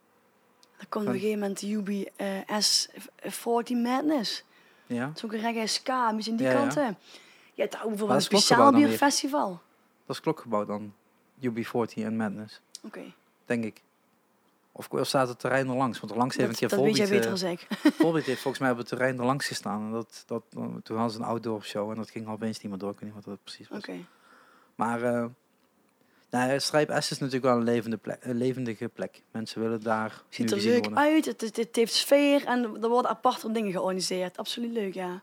Dan komt op een gegeven moment UBS 40 Madness. Ja, Dat is ook een reggae ska, een beetje in die Ja, ja. kanten. Je hebt een speciaal bierfestival. dat is klokgebouw dan. UB40 en Madness, Oké, denk ik. Of, of staat het terrein er langs? Want er langs heeft een dat, keer dat weet jij Volbeat, beter eh, dan ik. Volbeat heeft volgens mij op het terrein er langs gestaan. En dat, dat, toen hadden ze een outdoor show en dat ging al opeens niet meer door. Ik weet niet wat dat precies was. Oké. Maar eh nou, Strijp S is natuurlijk wel een, levende plek, een levendige plek. Mensen willen daar Ziet er leuk worden. uit, het, het, het heeft sfeer en er worden aparte dingen georganiseerd. Absoluut leuk, ja.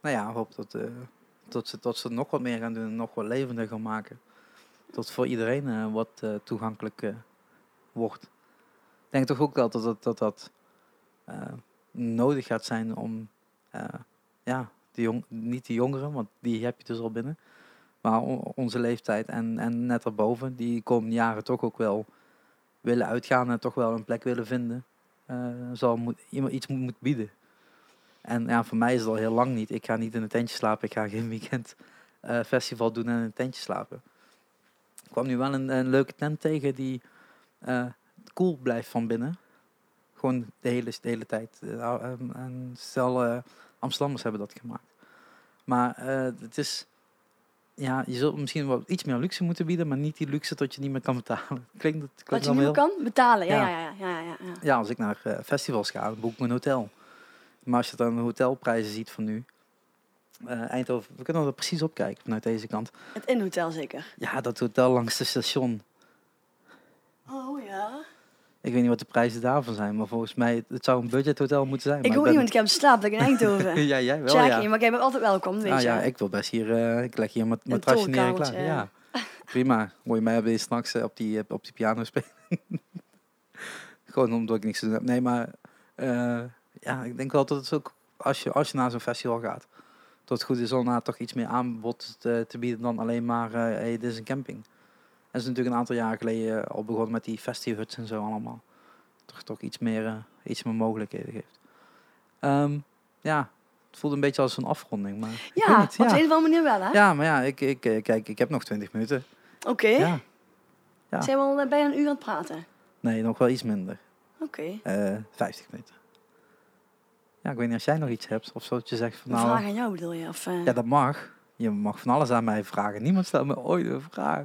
Nou ja, ik hoop dat, eh, dat, ze, dat ze nog wat meer gaan doen en nog wat levendiger gaan maken. Dat voor iedereen eh, wat eh, toegankelijk wordt. Ik denk toch ook wel dat dat, dat, dat nodig gaat zijn om, ja, de jong, niet de jongeren, want die heb je dus al binnen. Maar onze leeftijd en, en net erboven, die komende jaren toch ook wel willen uitgaan en toch wel een plek willen vinden. eh, zal moet, iemand iets moet, bieden. En ja, voor mij is het al heel lang niet. Ik ga niet in een tentje slapen. Ik ga geen weekend eh, festival doen en in een tentje slapen. Ik kwam nu wel een, een leuke tent tegen die eh cool blijft van binnen. Gewoon de hele, de hele tijd. En- stel, Amsterdammers hebben dat gemaakt. Maar het is... Ja, je zult misschien wel iets meer luxe moeten bieden, maar niet die luxe dat je niet meer kan betalen. Klinkt, dat Wat klinkt je allemaal nu kan betalen, ja, Ja. ja, ja, ja, ja, ja. Ja, als ik naar eh, festivals ga, dan boek ik mijn hotel. Maar als je dan de hotelprijzen ziet van nu. eh, Eindhoven, we kunnen er precies op kijken vanuit deze kant. Het inhotel zeker. Ja, dat hotel langs het station. Oh ja. Ik weet niet wat de prijzen daarvan zijn, maar volgens mij het zou een budgethotel moeten zijn. Ik hoor ben- iemand, ik heb ik in Eindhoven. ja, jij wel, ja. maar jij bent altijd welkom, weet Ah, je. ja, ik wil best hier, eh, ik leg hier mijn matrasje neer klaar. Ja. Prima. Je mij hebben straks eh, op, die, eh, op die piano spelen. Gewoon omdat ik niks te doen heb. Nee, maar ja, ik denk wel dat het ook, als je, als je naar zo'n festival gaat, dat het goed is om daar toch iets meer aanbod te, te bieden dan alleen maar, hey, dit is een camping. En is natuurlijk een aantal jaar geleden al begonnen met die festihuts en zo allemaal. Toch, toch iets, meer, eh, iets meer mogelijkheden geeft. Ehm, ja, het voelt een beetje als een afronding, maar Ja, niet, op ja. een of andere manier wel, hè? Ja, maar ja, ik, ik, eh, kijk, ik heb nog 20 minuten. Oké. Ja. ja. Zijn we al eh, bijna een uur aan het praten? Nee, nog wel iets minder. Oké. Eh 50 minuten. Ja, ik weet niet als jij nog iets hebt of zo dat je zegt van Een nou... vraag aan jou bedoel je? Of, eh, Ja, dat mag. Je mag van alles aan mij vragen. Niemand stelt me ooit een vraag.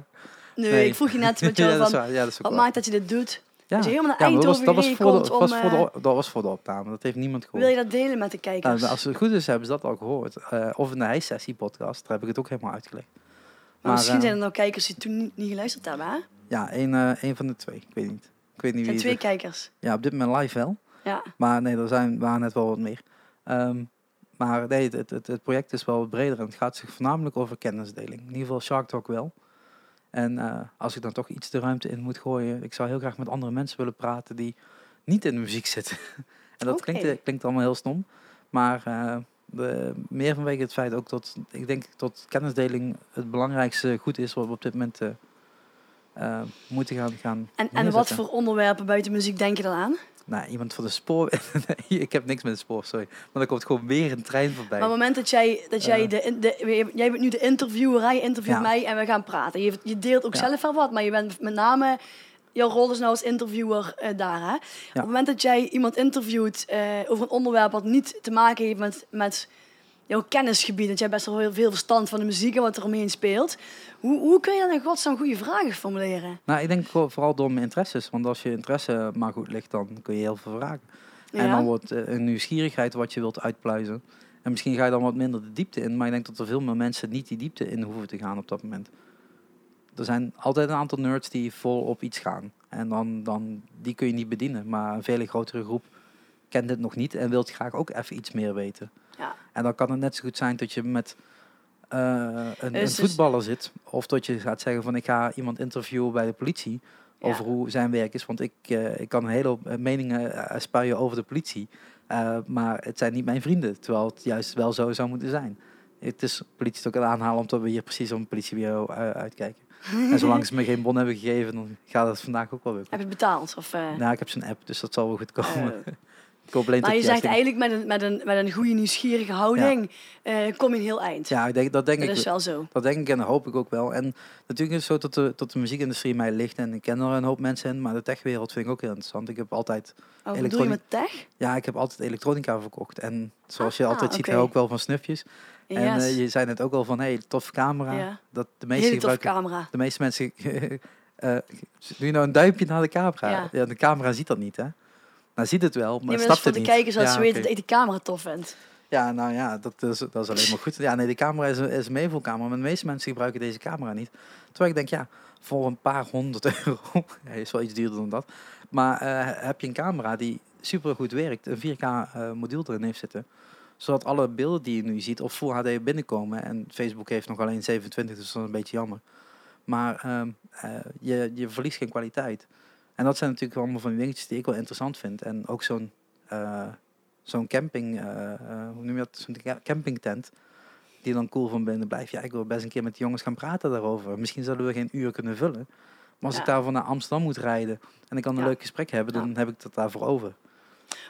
Nee, nee. ik vroeg je net met jou van, waar. Ja, wat waar. maakt dat je dit doet? ja. helemaal naar Ja, maar dat was, Eindhoven dat was voor, de, was voor om, de, dat was voor de opname. Dat heeft niemand gehoord. Wil je dat delen met de kijkers? Nou, als het goed is, hebben ze dat al gehoord. Eh, of in de Hijsessie podcast, daar heb ik het ook helemaal uitgelegd. maar misschien eh, zijn er nog kijkers die toen niet, niet geluisterd hebben, hè? Ja, één, eh, van de twee. Ik weet niet. Ik weet niet zijn wie twee het kijkers. Ja, op dit moment live wel. Ja. Maar nee, er zijn, waren net wel wat meer. Ehm, maar nee, het, het, het project is wel wat breder en het gaat zich voornamelijk over kennisdeling. In ieder geval Shark Talk wel. En eh, als ik dan toch iets de ruimte in moet gooien, ik zou heel graag met andere mensen willen praten die niet in de muziek zitten. en dat klinkt, eh, klinkt allemaal heel stom. Maar eh, de, meer vanwege het feit ook dat ik denk dat kennisdeling het belangrijkste goed is wat we op dit moment eh, moeten gaan, gaan En, en wat voor onderwerpen buiten muziek denk je dan aan? Nou, iemand van de spoor. ik heb niks met de spoor, sorry. Maar er komt gewoon weer een trein voorbij. Maar op het moment dat jij, dat jij Eh. de, de, jij bent nu de interviewer, hij interviewt Ja. mij en we gaan praten. Je, je deelt ook Ja. zelf wel wat, maar je bent met name jouw rol is nou als interviewer eh, daar. Hè? Op het moment dat jij iemand interviewt eh, over een onderwerp wat niet te maken heeft met, met jouw kennisgebied, dat jij best wel heel veel verstand van de muziek en wat er omheen speelt, hoe, hoe kun je dan in godsnaam goede vragen formuleren? Nou, ik denk voor- vooral door mijn interesses. Want als je interesse maar goed ligt, dan kun je heel veel vragen. En dan wordt eh, een nieuwsgierigheid wat je wilt uitpluizen. En misschien ga je dan wat minder de diepte in. Maar ik denk dat er veel meer mensen niet die diepte in hoeven te gaan op dat moment. Er zijn altijd een aantal nerds die vol op iets gaan. En dan, dan die kun je niet bedienen. Maar een veel grotere groep kent dit nog niet en wilt graag ook even iets meer weten. Ja. En dan kan het net zo goed zijn dat je met eh, een, een Dus- voetballer zit. Of dat je gaat zeggen van ik ga iemand interviewen bij de politie. Ja. Over hoe zijn werk is. Want ik, eh, ik kan een hele hoop eh, meningen spuien over de politie. Maar het zijn niet mijn vrienden. Terwijl het juist wel zo zou moeten zijn. Het is politie ook aan aanhalen omdat we hier precies op een politiebureau uitkijken. en zolang ze me geen bon hebben gegeven, dan gaat het vandaag ook wel weer Heb je het betaald? Of, eh, Nou, ik heb zo'n app, dus dat zal wel goed komen. eh, maar dat je zegt eigenlijk met een, met een, met een goede nieuwsgierige houding eh, kom je een heel eind. Ja, ik denk, dat denk dat ik is wel zo. Dat denk ik en dat hoop ik ook wel. En natuurlijk is het zo dat de, dat de muziekindustrie mij ligt en ik ken er een hoop mensen in, maar de techwereld vind ik ook heel interessant. Ik heb altijd, Oh, wat bedoel je met tech? ja, ik heb altijd elektronica verkocht. En zoals je Ah, altijd ziet, oké. hou ik wel van snufjes. En eh, je zei net ook al van, hey, toffe camera. Ja. Dat de meeste Hele camera. de meeste mensen, eh, doe je nou een duimpje naar de camera? Ja. Ja. de camera ziet dat niet, hè? Nou, ziet het wel, maar Nee, maar is voor de niet. kijkers dat Ja, ze weten dat ik de camera tof vind. Ja, nou ja, dat is, dat is alleen maar goed. Ja, nee, de camera is een, is een meevoelcamera, maar de meeste mensen gebruiken deze camera niet. Terwijl ik denk, ja, voor een paar honderd euro, is wel iets duurder dan dat, maar eh, heb je een camera die super goed werkt, een 4K eh, module erin heeft zitten, zodat alle beelden die je nu ziet op Full HD binnenkomen, en Facebook heeft nog alleen 27, dus dat is een beetje jammer, maar ehm, eh, je, je verliest geen kwaliteit. En dat zijn natuurlijk allemaal van die dingetjes die ik wel interessant vind. En ook zo'n eh, zo'n camping, eh, eh, hoe noem je dat, zo'n ca- campingtent, die dan cool van binnen blijft. Ja, ik wil best een keer met die jongens gaan praten daarover. Misschien zouden we geen uur kunnen vullen. Maar als Ja. ik daarvoor naar Amsterdam moet rijden en ik kan een Ja. leuk gesprek hebben, dan Ja. heb ik dat daarvoor over.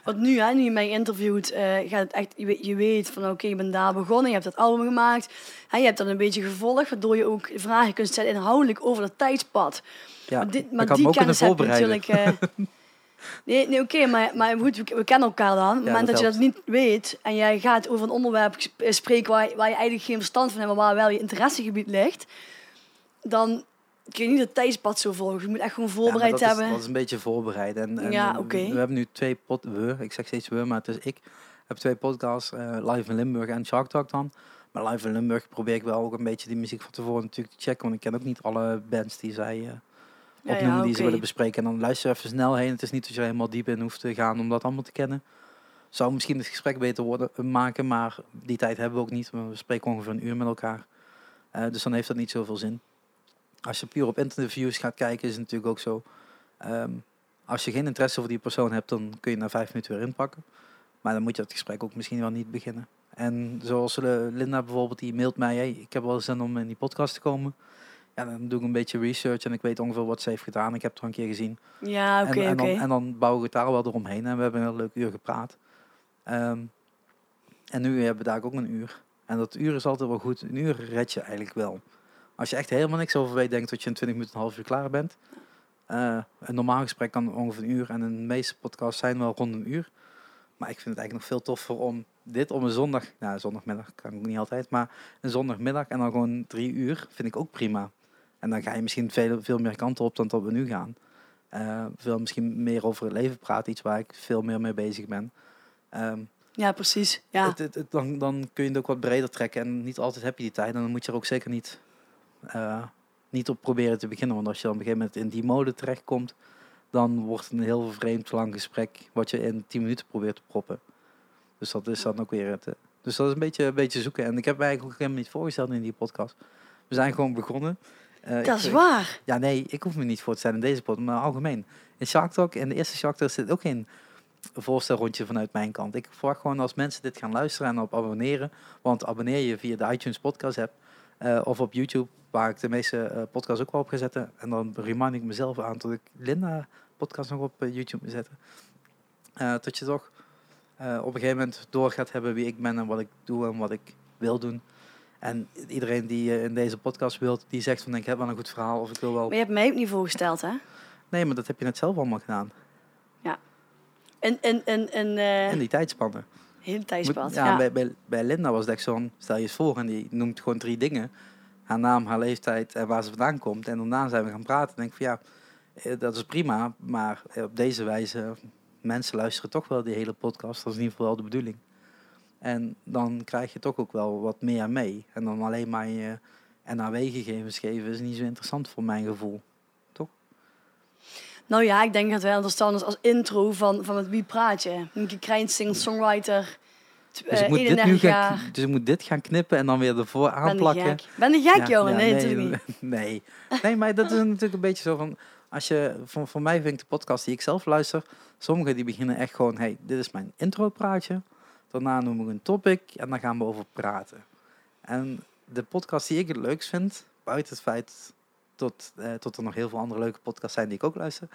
Want nu, hè, nu je mij interviewt, eh, gaat het echt, je, weet, je weet van oké, je bent daar begonnen, je hebt dat album gemaakt. Hè, je hebt dat een beetje gevolgd, waardoor je ook vragen kunt stellen inhoudelijk over dat tijdspad. Ja, maar dit, ik maar die kennis heb je natuurlijk... eh, nee, nee oké, maar, maar goed, we, we kennen elkaar dan. Op het Ja, moment dat, dat je dat niet weet en jij gaat over een onderwerp spreken waar, waar je eigenlijk geen verstand van hebt, maar waar wel je interessegebied ligt, dan kun je niet het tijdspad zo volgen. Je moet echt gewoon voorbereid dat hebben. Is, dat is een beetje voorbereid. En, en Ja, eh. We hebben nu twee pod... We, ik zeg steeds we, maar het is ik. heb twee podcasts, eh, Live in Limburg en Shark Talk dan. Maar Live in Limburg probeer ik wel ook een beetje die muziek van tevoren natuurlijk te checken. Want ik ken ook niet alle bands die zij Ja, opnoemen ja, die ze willen bespreken. En dan luister even snel heen. Het is niet dat je er helemaal diep in hoeft te gaan om dat allemaal te kennen. Zou misschien het gesprek beter worden, maken, maar die tijd hebben we ook niet. We spreken ongeveer een uur met elkaar. Dus dan heeft dat niet zoveel zin. Als je puur op interviews gaat kijken, is het natuurlijk ook zo. ehm, als je geen interesse voor die persoon hebt, dan kun je na vijf minuten weer inpakken. Maar dan moet je het gesprek ook misschien wel niet beginnen. En zoals eh, Linda bijvoorbeeld, die mailt mij, hey, ik heb wel zin om in die podcast te komen. Ja, dan doe ik een beetje research en ik weet ongeveer wat ze heeft gedaan. Ik heb het al een keer gezien. Ja, oké, en, dan, en dan bouw ik het daar wel eromheen. En we hebben een heel leuk uur gepraat. Ehm, en nu hebben we daar ook een uur. En dat uur is altijd wel goed. Een uur red je eigenlijk wel. Als je echt helemaal niks over weet, denk dat je in 20 minuten, een half uur klaar bent. Eh, een normaal gesprek kan ongeveer een uur. En de meeste podcasts zijn wel rond een uur. Maar ik vind het eigenlijk nog veel toffer om dit op een zondag... Nou, zondagmiddag kan ik niet altijd. Maar een zondagmiddag en dan gewoon drie uur vind ik ook prima. En dan ga je misschien veel, veel meer kanten op dan dat we nu gaan. Eh veel misschien meer over het leven praten, iets waar ik veel meer mee bezig ben. Ehm, Ja, precies. Ja. het, het, het- dan, dan kun je het ook wat breder trekken en niet altijd heb je die tijd. En dan moet je er ook zeker niet, eh, niet op proberen te beginnen. Want als je dan op een gegeven moment in die mode terechtkomt, dan wordt het een heel vreemd lang gesprek wat je in 10 minuten probeert te proppen. Dus dat is dan ook weer het. eh, Dus dat is een beetje, een beetje zoeken. En ik heb me eigenlijk ook helemaal niet voorgesteld in die podcast. We zijn gewoon begonnen. Eh, dat ik- is waar. ja, nee, ik hoef me niet voor te stellen in deze pot, maar algemeen. In Shark Talk, in de eerste Shark Talk zit ook geen voorstelrondje vanuit mijn kant. Ik verwacht gewoon als mensen dit gaan luisteren en op abonneren. Want abonneer je via de iTunes podcast app eh, of op YouTube, waar ik de meeste eh, podcasts ook wel op ga zetten. En dan remind ik mezelf aan dat ik Linda podcast nog op eh, YouTube moet zetten. Dat je toch op een gegeven moment door gaat hebben wie ik ben en wat ik doe en wat ik wil doen. En iedereen die in deze podcast wil, die zegt van ik heb wel een goed verhaal of ik wil wel Maar je hebt mij ook niet voorgesteld, hè? Nee, maar dat heb je net zelf allemaal gedaan. En, en, en, en eh, In die tijdspannen. Moet- tijdspad. Ja, Ja, Bij, bij, bij Linda was echt zo'n, stel je eens voor, en die noemt gewoon drie dingen. Haar naam, haar leeftijd en waar ze vandaan komt. En daarna zijn we gaan praten. En denk ik van ja, eh, dat is prima. Maar eh, op deze wijze, mensen luisteren toch wel die hele podcast. Dat is in ieder geval wel de bedoeling. En dan krijg je toch ook wel wat meer mee. En dan alleen maar je NAW-gegevens geven is niet zo interessant voor mijn gevoel. Nou ja, ik denk dat het interessant is als intro van, van met wie praat je. Mieke Krijn, singer-songwriter, t- Dus eh, ik, moet dit 31 nu gaan, dus ik moet dit gaan knippen en dan weer ervoor Ben je aanplakken. gek? Ben je gek, Ja, jongen? ja, nee, natuurlijk niet. Nee. nee, maar dat is natuurlijk een beetje zo van... Als je, voor, voor mij vind ik de podcast die ik zelf luister... Sommigen die beginnen echt gewoon... Hey, dit is mijn intropraatje. Daarna noem ik een topic en dan gaan we over praten. En de podcast die ik het leukst vind... Buiten het feit tot, eh, tot er nog heel veel andere leuke podcasts zijn die ik ook luister...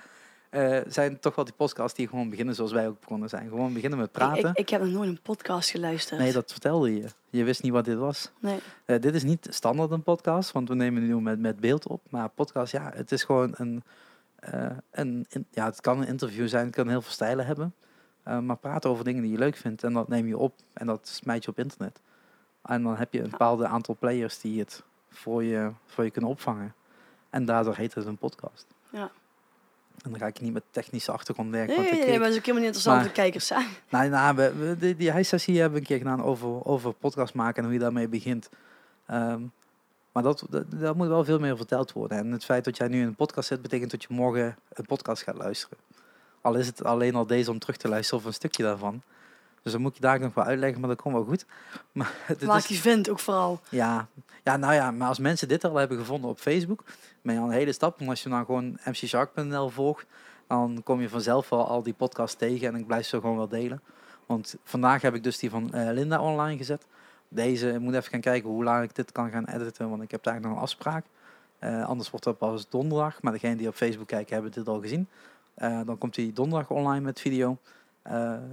eh, zijn toch wel die podcasts die gewoon beginnen zoals wij ook begonnen zijn. Gewoon beginnen met praten. ik, ik heb nog nooit een podcast geluisterd. nee, dat vertelde je. Je wist niet wat dit was. Nee. Eh, dit is niet standaard een podcast, want we nemen nu met, met beeld op. Maar podcast, ja, het is gewoon een, een in- ja, het kan een interview zijn, het kan heel veel stijlen hebben. Maar praten over dingen die je leuk vindt en dat neem je op en dat smijt je op internet. En dan heb je een bepaald aantal players die het voor je, voor je kunnen opvangen. En daardoor heet het een podcast. Ja. En dan ga ik niet met technische achtergrond werken. Nee, want nee, nee, maar dat is ook helemaal niet interessant voor de kijkers. Hè? nou, nou we, we- die, die high-sessie hebben we een keer gedaan over, over podcast maken en hoe je daarmee begint. Ehm, maar dat, dat, daar moet wel veel meer verteld worden. En het feit dat jij nu in een podcast zit, betekent dat je morgen een podcast gaat luisteren. Al is het alleen al deze om terug te luisteren of een stukje daarvan. Dus dan moet je daar nog wel uitleggen, maar dat komt wel goed. Maar Maak is, die vent ook vooral. ja, ja, nou ja, maar als mensen dit al hebben gevonden op Facebook, ben je al een hele stap. En als je dan gewoon mcshark.nl volgt, dan kom je vanzelf wel al die podcasts tegen en ik blijf ze gewoon wel delen. Want vandaag heb ik dus die van eh, Linda online gezet. Deze, ik moet even gaan kijken hoe lang ik dit kan gaan editen, want ik heb daar eigenlijk nog een afspraak. Eh, anders wordt dat pas donderdag, maar degenen die op Facebook kijken hebben dit al gezien. Eh, dan komt die donderdag online met video.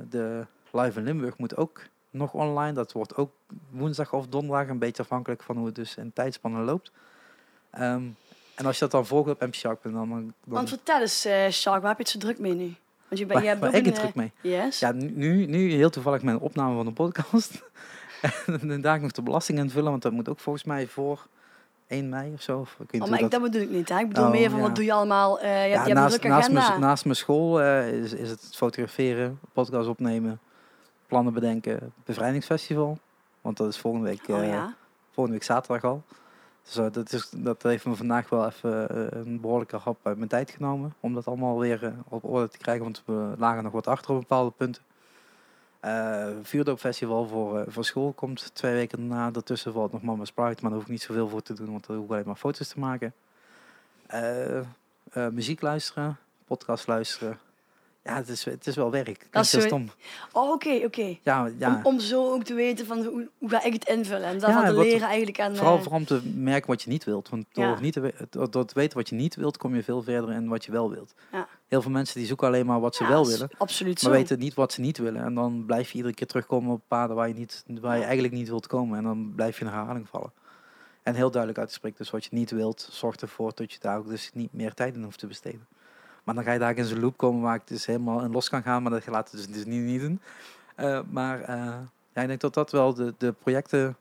De live in Limburg moet ook nog online. Dat wordt ook woensdag of donderdag, een beetje afhankelijk van hoe het dus in tijdspannen loopt. Ehm, en als je dat dan volgt op mcshark, dan, dan, dan Want vertel eens, eh Shark, waar heb je het zo druk mee nu? Want je, bent je waar, hebt ik het druk mee. eh, Yes. Ja, nu, nu heel toevallig mijn opname van een podcast. en daar nog de belasting invullen, want dat moet ook volgens mij voor 1 mei of zo. Of, ik weet Oh, maar ik, dat- dat bedoel ik niet. Hè? Ik bedoel Oh, meer van ja. wat doe je allemaal? eh, je, hebt- je hebt een naast, mijn, naast mijn school is, is het fotograferen, podcast opnemen, plannen bedenken, bevrijdingsfestival. Want dat is volgende week, oh eh, ja. volgende week zaterdag al. Dus eh, dat, is, dat heeft me vandaag wel even eh, een behoorlijke hap uit mijn tijd genomen. Om dat allemaal weer op orde te krijgen. Want we lagen nog wat achter op bepaalde punten. Vuurdoopfestival voor, voor school komt twee weken daarna. Daartussen valt nog Mama Sprite. Maar daar hoef ik niet zoveel voor te doen. Want daar hoef ik alleen maar foto's te maken. Muziek luisteren. Podcast luisteren. Ja, het is, het is wel werk. Dat is zo- stom. Oh, oké, oké. Ja, ja. Om, om zo ook te weten van hoe, hoe ga ik het invullen. En daarvan Ja, wat- leren eigenlijk aan... Vooral, eh, vooral om te merken wat je niet wilt. Want door, Ja. niet te, we- door door te weten wat je niet wilt, kom je veel verder in wat je wel wilt. Ja. Heel veel mensen die zoeken alleen maar wat ze wel willen. Absoluut Maar zo. weten niet wat ze niet willen. En dan blijf je iedere keer terugkomen op paden waar je, niet, waar je eigenlijk niet wilt komen. En dan blijf je in herhaling vallen. En heel duidelijk uit te spreken. Dus wat je niet wilt, zorgt ervoor dat je daar ook dus niet meer tijd in hoeft te besteden. Maar dan ga je daar in zo'n loop komen waar ik dus helemaal in los kan gaan. Maar dat laat het dus, dus niet, niet doen. Eh, maar eh, ja, ik denk dat dat wel de, de projecten,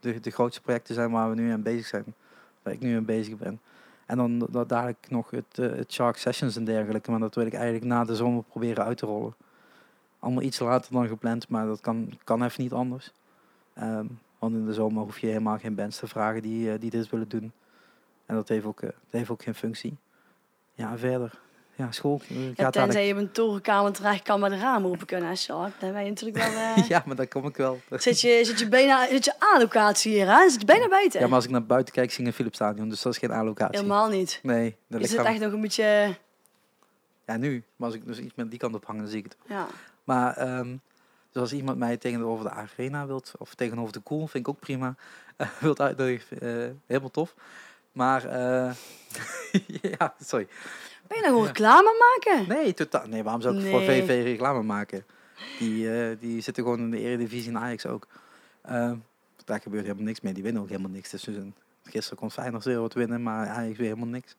de, de grootste projecten zijn waar we nu aan bezig zijn. Waar ik nu aan bezig ben. En dan dat dadelijk nog het, eh, het Shark Sessions en dergelijke. Maar dat wil ik eigenlijk na de zomer proberen uit te rollen. Allemaal iets later dan gepland, maar dat kan, kan even niet anders. Ehm, want in de zomer hoef je helemaal geen bands te vragen die, die dit willen doen. En dat heeft ook, dat heeft ook geen functie. Ja, verder. Ja, school eh, Ja, gaat tenzij dadelijk... je op een torenkamer terecht kan waar de ramen open kunnen, Shark. Dan ben je natuurlijk wel... eh, Ja, maar daar kom ik wel. Zit je, zit je bijna zit je A-locatie hier, hè? Zit je bijna buiten? Ja, maar als ik naar buiten kijk, zie ik een Philips Stadion. Dus dat is geen allocatie. Helemaal niet. Nee, dat zit aan- echt nog een beetje... Ja, nu. Maar als ik dus iets met die kant op hang, dan zie ik het. Ja. Maar ehm, dus als iemand mij tegenover de arena wilt, of tegenover de cool, vind ik ook prima, eh, wilt uitnodigen, helemaal tof. Maar, ja, sorry. Ben je nou gewoon reclame maken? Nee, totaal. Nee, waarom zou ik voor. VV reclame maken? Die, eh, die zitten gewoon in de Eredivisie en Ajax ook. Ehm, daar gebeurt helemaal niks mee. Die winnen ook helemaal niks. Dus een, gisteren kon Feyenoord weer wat winnen, maar Ajax weer helemaal niks.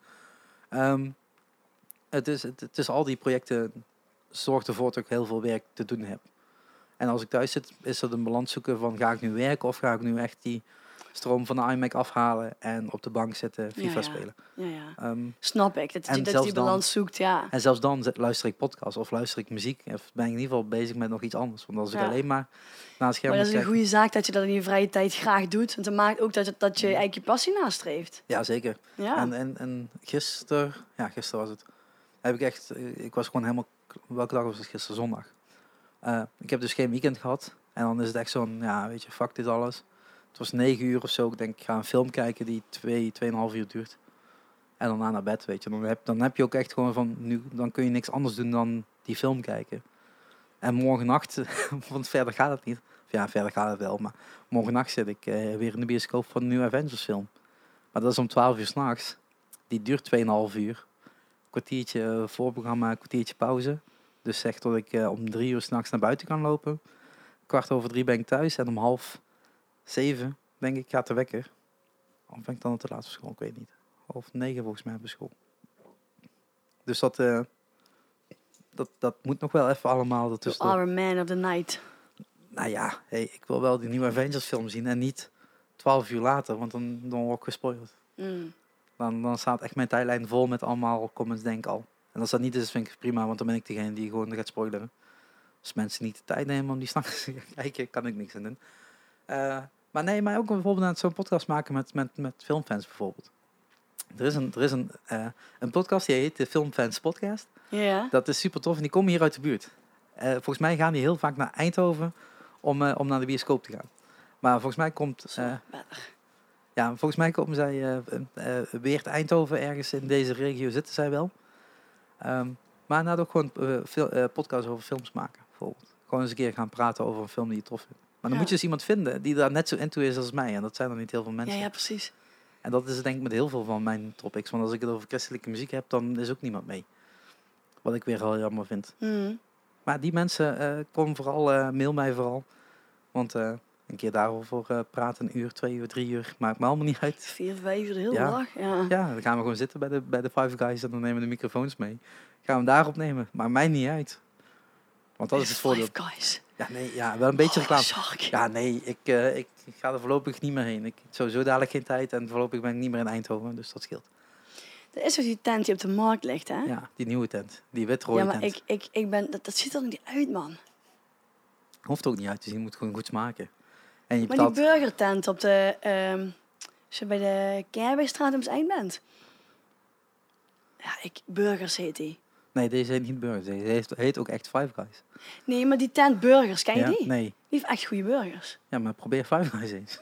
Ehm, het is, het, het is al die projecten zorgt ervoor dat ik heel veel werk te doen heb. En als ik thuis zit, is dat een balans zoeken van ga ik nu werken of ga ik nu echt die stroom van de iMac afhalen en op de bank zitten FIFA Ja, ja. spelen. Ja, ja. Ehm, Snap ik, dat, je, dat je die dan- balans zoekt, ja. en zelfs dan luister ik podcast of luister ik muziek. Of ben ik in ieder geval bezig met nog iets anders. Want als ik alleen maar naar het scherm Maar dat is een goede zaak dat je dat in je vrije tijd graag doet. Want dat maakt ook dat, je- dat je eigenlijk je passie nastreeft. Ja, zeker. Ja. En, en, en gisteren, ja, gisteren was het. Heb ik echt, ik was gewoon helemaal, welke dag was het gisteren? Zondag. Eh, ik heb dus geen weekend gehad. En dan is het echt zo'n, ja, weet je, fuck dit alles. Het was negen uur of zo. Ik denk, ik ga een film kijken die twee, tweeënhalf uur duurt. En daarna naar bed, weet je. Dan heb, dan heb je ook echt gewoon van, nu, dan kun je niks anders doen dan die film kijken. En morgen nacht, want verder gaat het niet. Ja, verder gaat het wel. Maar morgen nacht zit ik eh, weer in de bioscoop van een nieuwe Avengers film. Maar dat is om 12 uur s'nachts. Die duurt 2,5 uur. Kwartiertje eh, voorprogramma, kwartiertje pauze. Dus zeg dat ik eh, om drie uur s'nachts naar buiten kan lopen. Kwart over drie ben ik thuis. En om half zeven, denk ik, gaat de wekker. Of ben ik dan te laat voor school? Ik weet niet. Half negen volgens mij op school. Dus dat, eh, dat, dat moet nog wel even allemaal ertussen. Our Man of the Night. Nou ja, hey, ik wil wel die nieuwe Avengers film zien. En niet 12 uur later, want dan, dan word ik gespoild. Mm. Dan, dan staat echt mijn tijdlijn vol met allemaal comments, denk ik al. En als dat niet is, vind ik prima, want dan ben ik degene die gewoon gaat spoileren. Als mensen niet de tijd nemen om die s'nachts te kijken, kan ik niks aan doen. Eh, maar nee, maar ook bijvoorbeeld aan zo'n podcast maken met, met, met filmfans bijvoorbeeld. Er is, een, er is een, eh, een podcast die heet de Filmfans Podcast. Ja. Dat is super tof en die komen hier uit de buurt. Eh, volgens mij gaan die heel vaak naar Eindhoven om, eh, om naar de bioscoop te gaan. Maar volgens mij komt... Ja, volgens mij komen zij Weert Eindhoven ergens in deze regio zitten zij wel. Ehm, maar nou ook gewoon veel, podcasts over films maken, bijvoorbeeld. Gewoon eens een keer gaan praten over een film die je tof vindt. Maar dan Ja. moet je dus iemand vinden die daar net zo into is als mij. En dat zijn er niet heel veel mensen. ja, precies. En dat is denk ik met heel veel van mijn topics. Want als ik het over christelijke muziek heb, dan is ook niemand mee. Wat ik weer al jammer vind. Mm. Maar die mensen, kom vooral, eh, mail mij vooral. Want eh, een keer daarover praten, een uur, twee uur, drie uur, maakt me allemaal niet uit. Vier, vijf uur de hele Ja. dag. Ja. Ja, dan gaan we gewoon zitten bij de, bij de Five Guys en dan nemen we de microfoons mee. Gaan we hem daarop nemen. Maakt mij niet uit. Want dat is het voordeel. Five guys. Ja, nee, ja, wel een beetje Oh, reclame. Ja, nee, ik, eh, ik, ik ga er voorlopig niet meer heen. Ik heb sowieso dadelijk geen tijd en voorlopig ben ik niet meer in Eindhoven, dus dat scheelt. Dat is dus die tent die op de markt ligt, hè? Ja, die nieuwe tent. Die wit-rode Ja, maar tent. ik, ik, ik ben... Dat, dat ziet er niet uit, man. Hoeft ook niet uit te zien, je moet gewoon goed smaken. En je Maar die burgertent op de... ehm, als je bij de Kerwijstraat op het eind bent. Ja, ik... Burgers heet die. Nee, deze heet niet Burgers. Deze heet, heet ook echt Five Guys. Nee, maar die tent Burgers, ken je ja? die? Nee. Die heeft echt goede burgers. Ja, maar probeer Five Guys eens. Het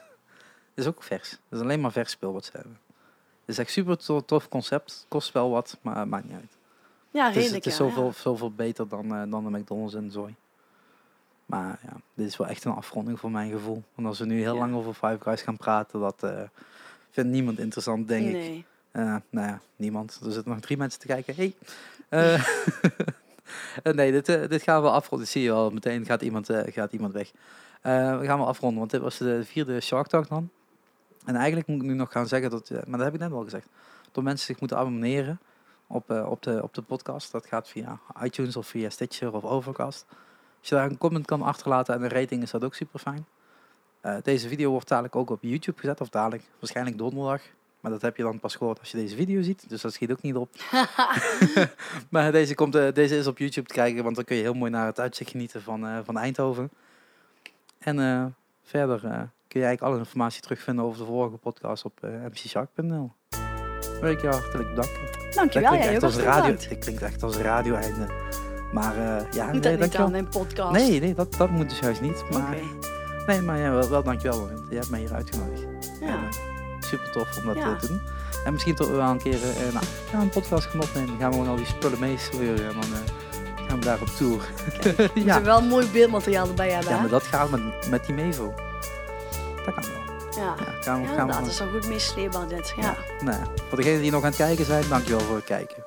is ook vers. Het is alleen maar vers speel wat ze hebben. Het is echt super to- tof concept. Kost wel wat, maar maakt niet uit. Ja, Het is, redelijk, het is ja, zoveel, ja. zoveel beter dan, eh, dan de McDonald's en Zooi. Maar ja, dit is wel echt een afronding voor mijn gevoel. Want als we nu heel lang over Five Guys gaan praten, dat eh, vindt niemand interessant, denk ik. Nee. Eh, nou ja, niemand. Er zitten nog drie mensen te kijken. Hey. Eh, eh, nee, dit, eh, dit gaan we afronden. Zie je al. Meteen gaat iemand, gaat iemand weg. We gaan wel afronden, want dit was de vierde Shark Talk dan. En eigenlijk moet ik nu nog gaan zeggen, dat, maar dat heb ik net al gezegd. Dat mensen zich moeten abonneren op, op, de, op de podcast. Dat gaat via iTunes of via Stitcher of Overcast. Als je daar een comment kan achterlaten en een rating is dat ook super fijn. deze video wordt dadelijk ook op YouTube gezet, of dadelijk, waarschijnlijk donderdag. Maar dat heb je dan pas gehoord als je deze video ziet. Dus dat schiet ook niet op. maar deze, komt, eh, deze is op YouTube te kijken. Want dan kun je heel mooi naar het uitzicht genieten van, eh, van Eindhoven. En eh, verder kun je eigenlijk alle informatie terugvinden over de vorige podcast op mcshark.nl. Wil ik je hartelijk bedanken. Dankjewel, dat klinkt echt als radio. Dit klinkt echt als radio-einde. Maar ja, Niet nee, dat niet dankjewel. aan mijn podcast. Nee, nee dat, dat moet dus juist niet. Maar. Nee, maar ja, wel, wel dankjewel. Warren. Je hebt mij hier uitgenodigd. Ja. En, super tof om dat Ja. eh, te doen. En misschien toch wel een keer eh, nou, gaan we een podcast gaan opnemen. Dan gaan we gewoon al die spullen meesleuren en dan eh, gaan we daar op tour. We ja. wel mooi beeldmateriaal erbij hebben, ja, maar dat gaat met, met die Mevo. Dat kan wel. Ja, Ja, gaan we, gaan we dat is wel goed meesleerbaar dit. Ja. Nou, voor degenen die nog aan het kijken zijn, dankjewel voor het kijken.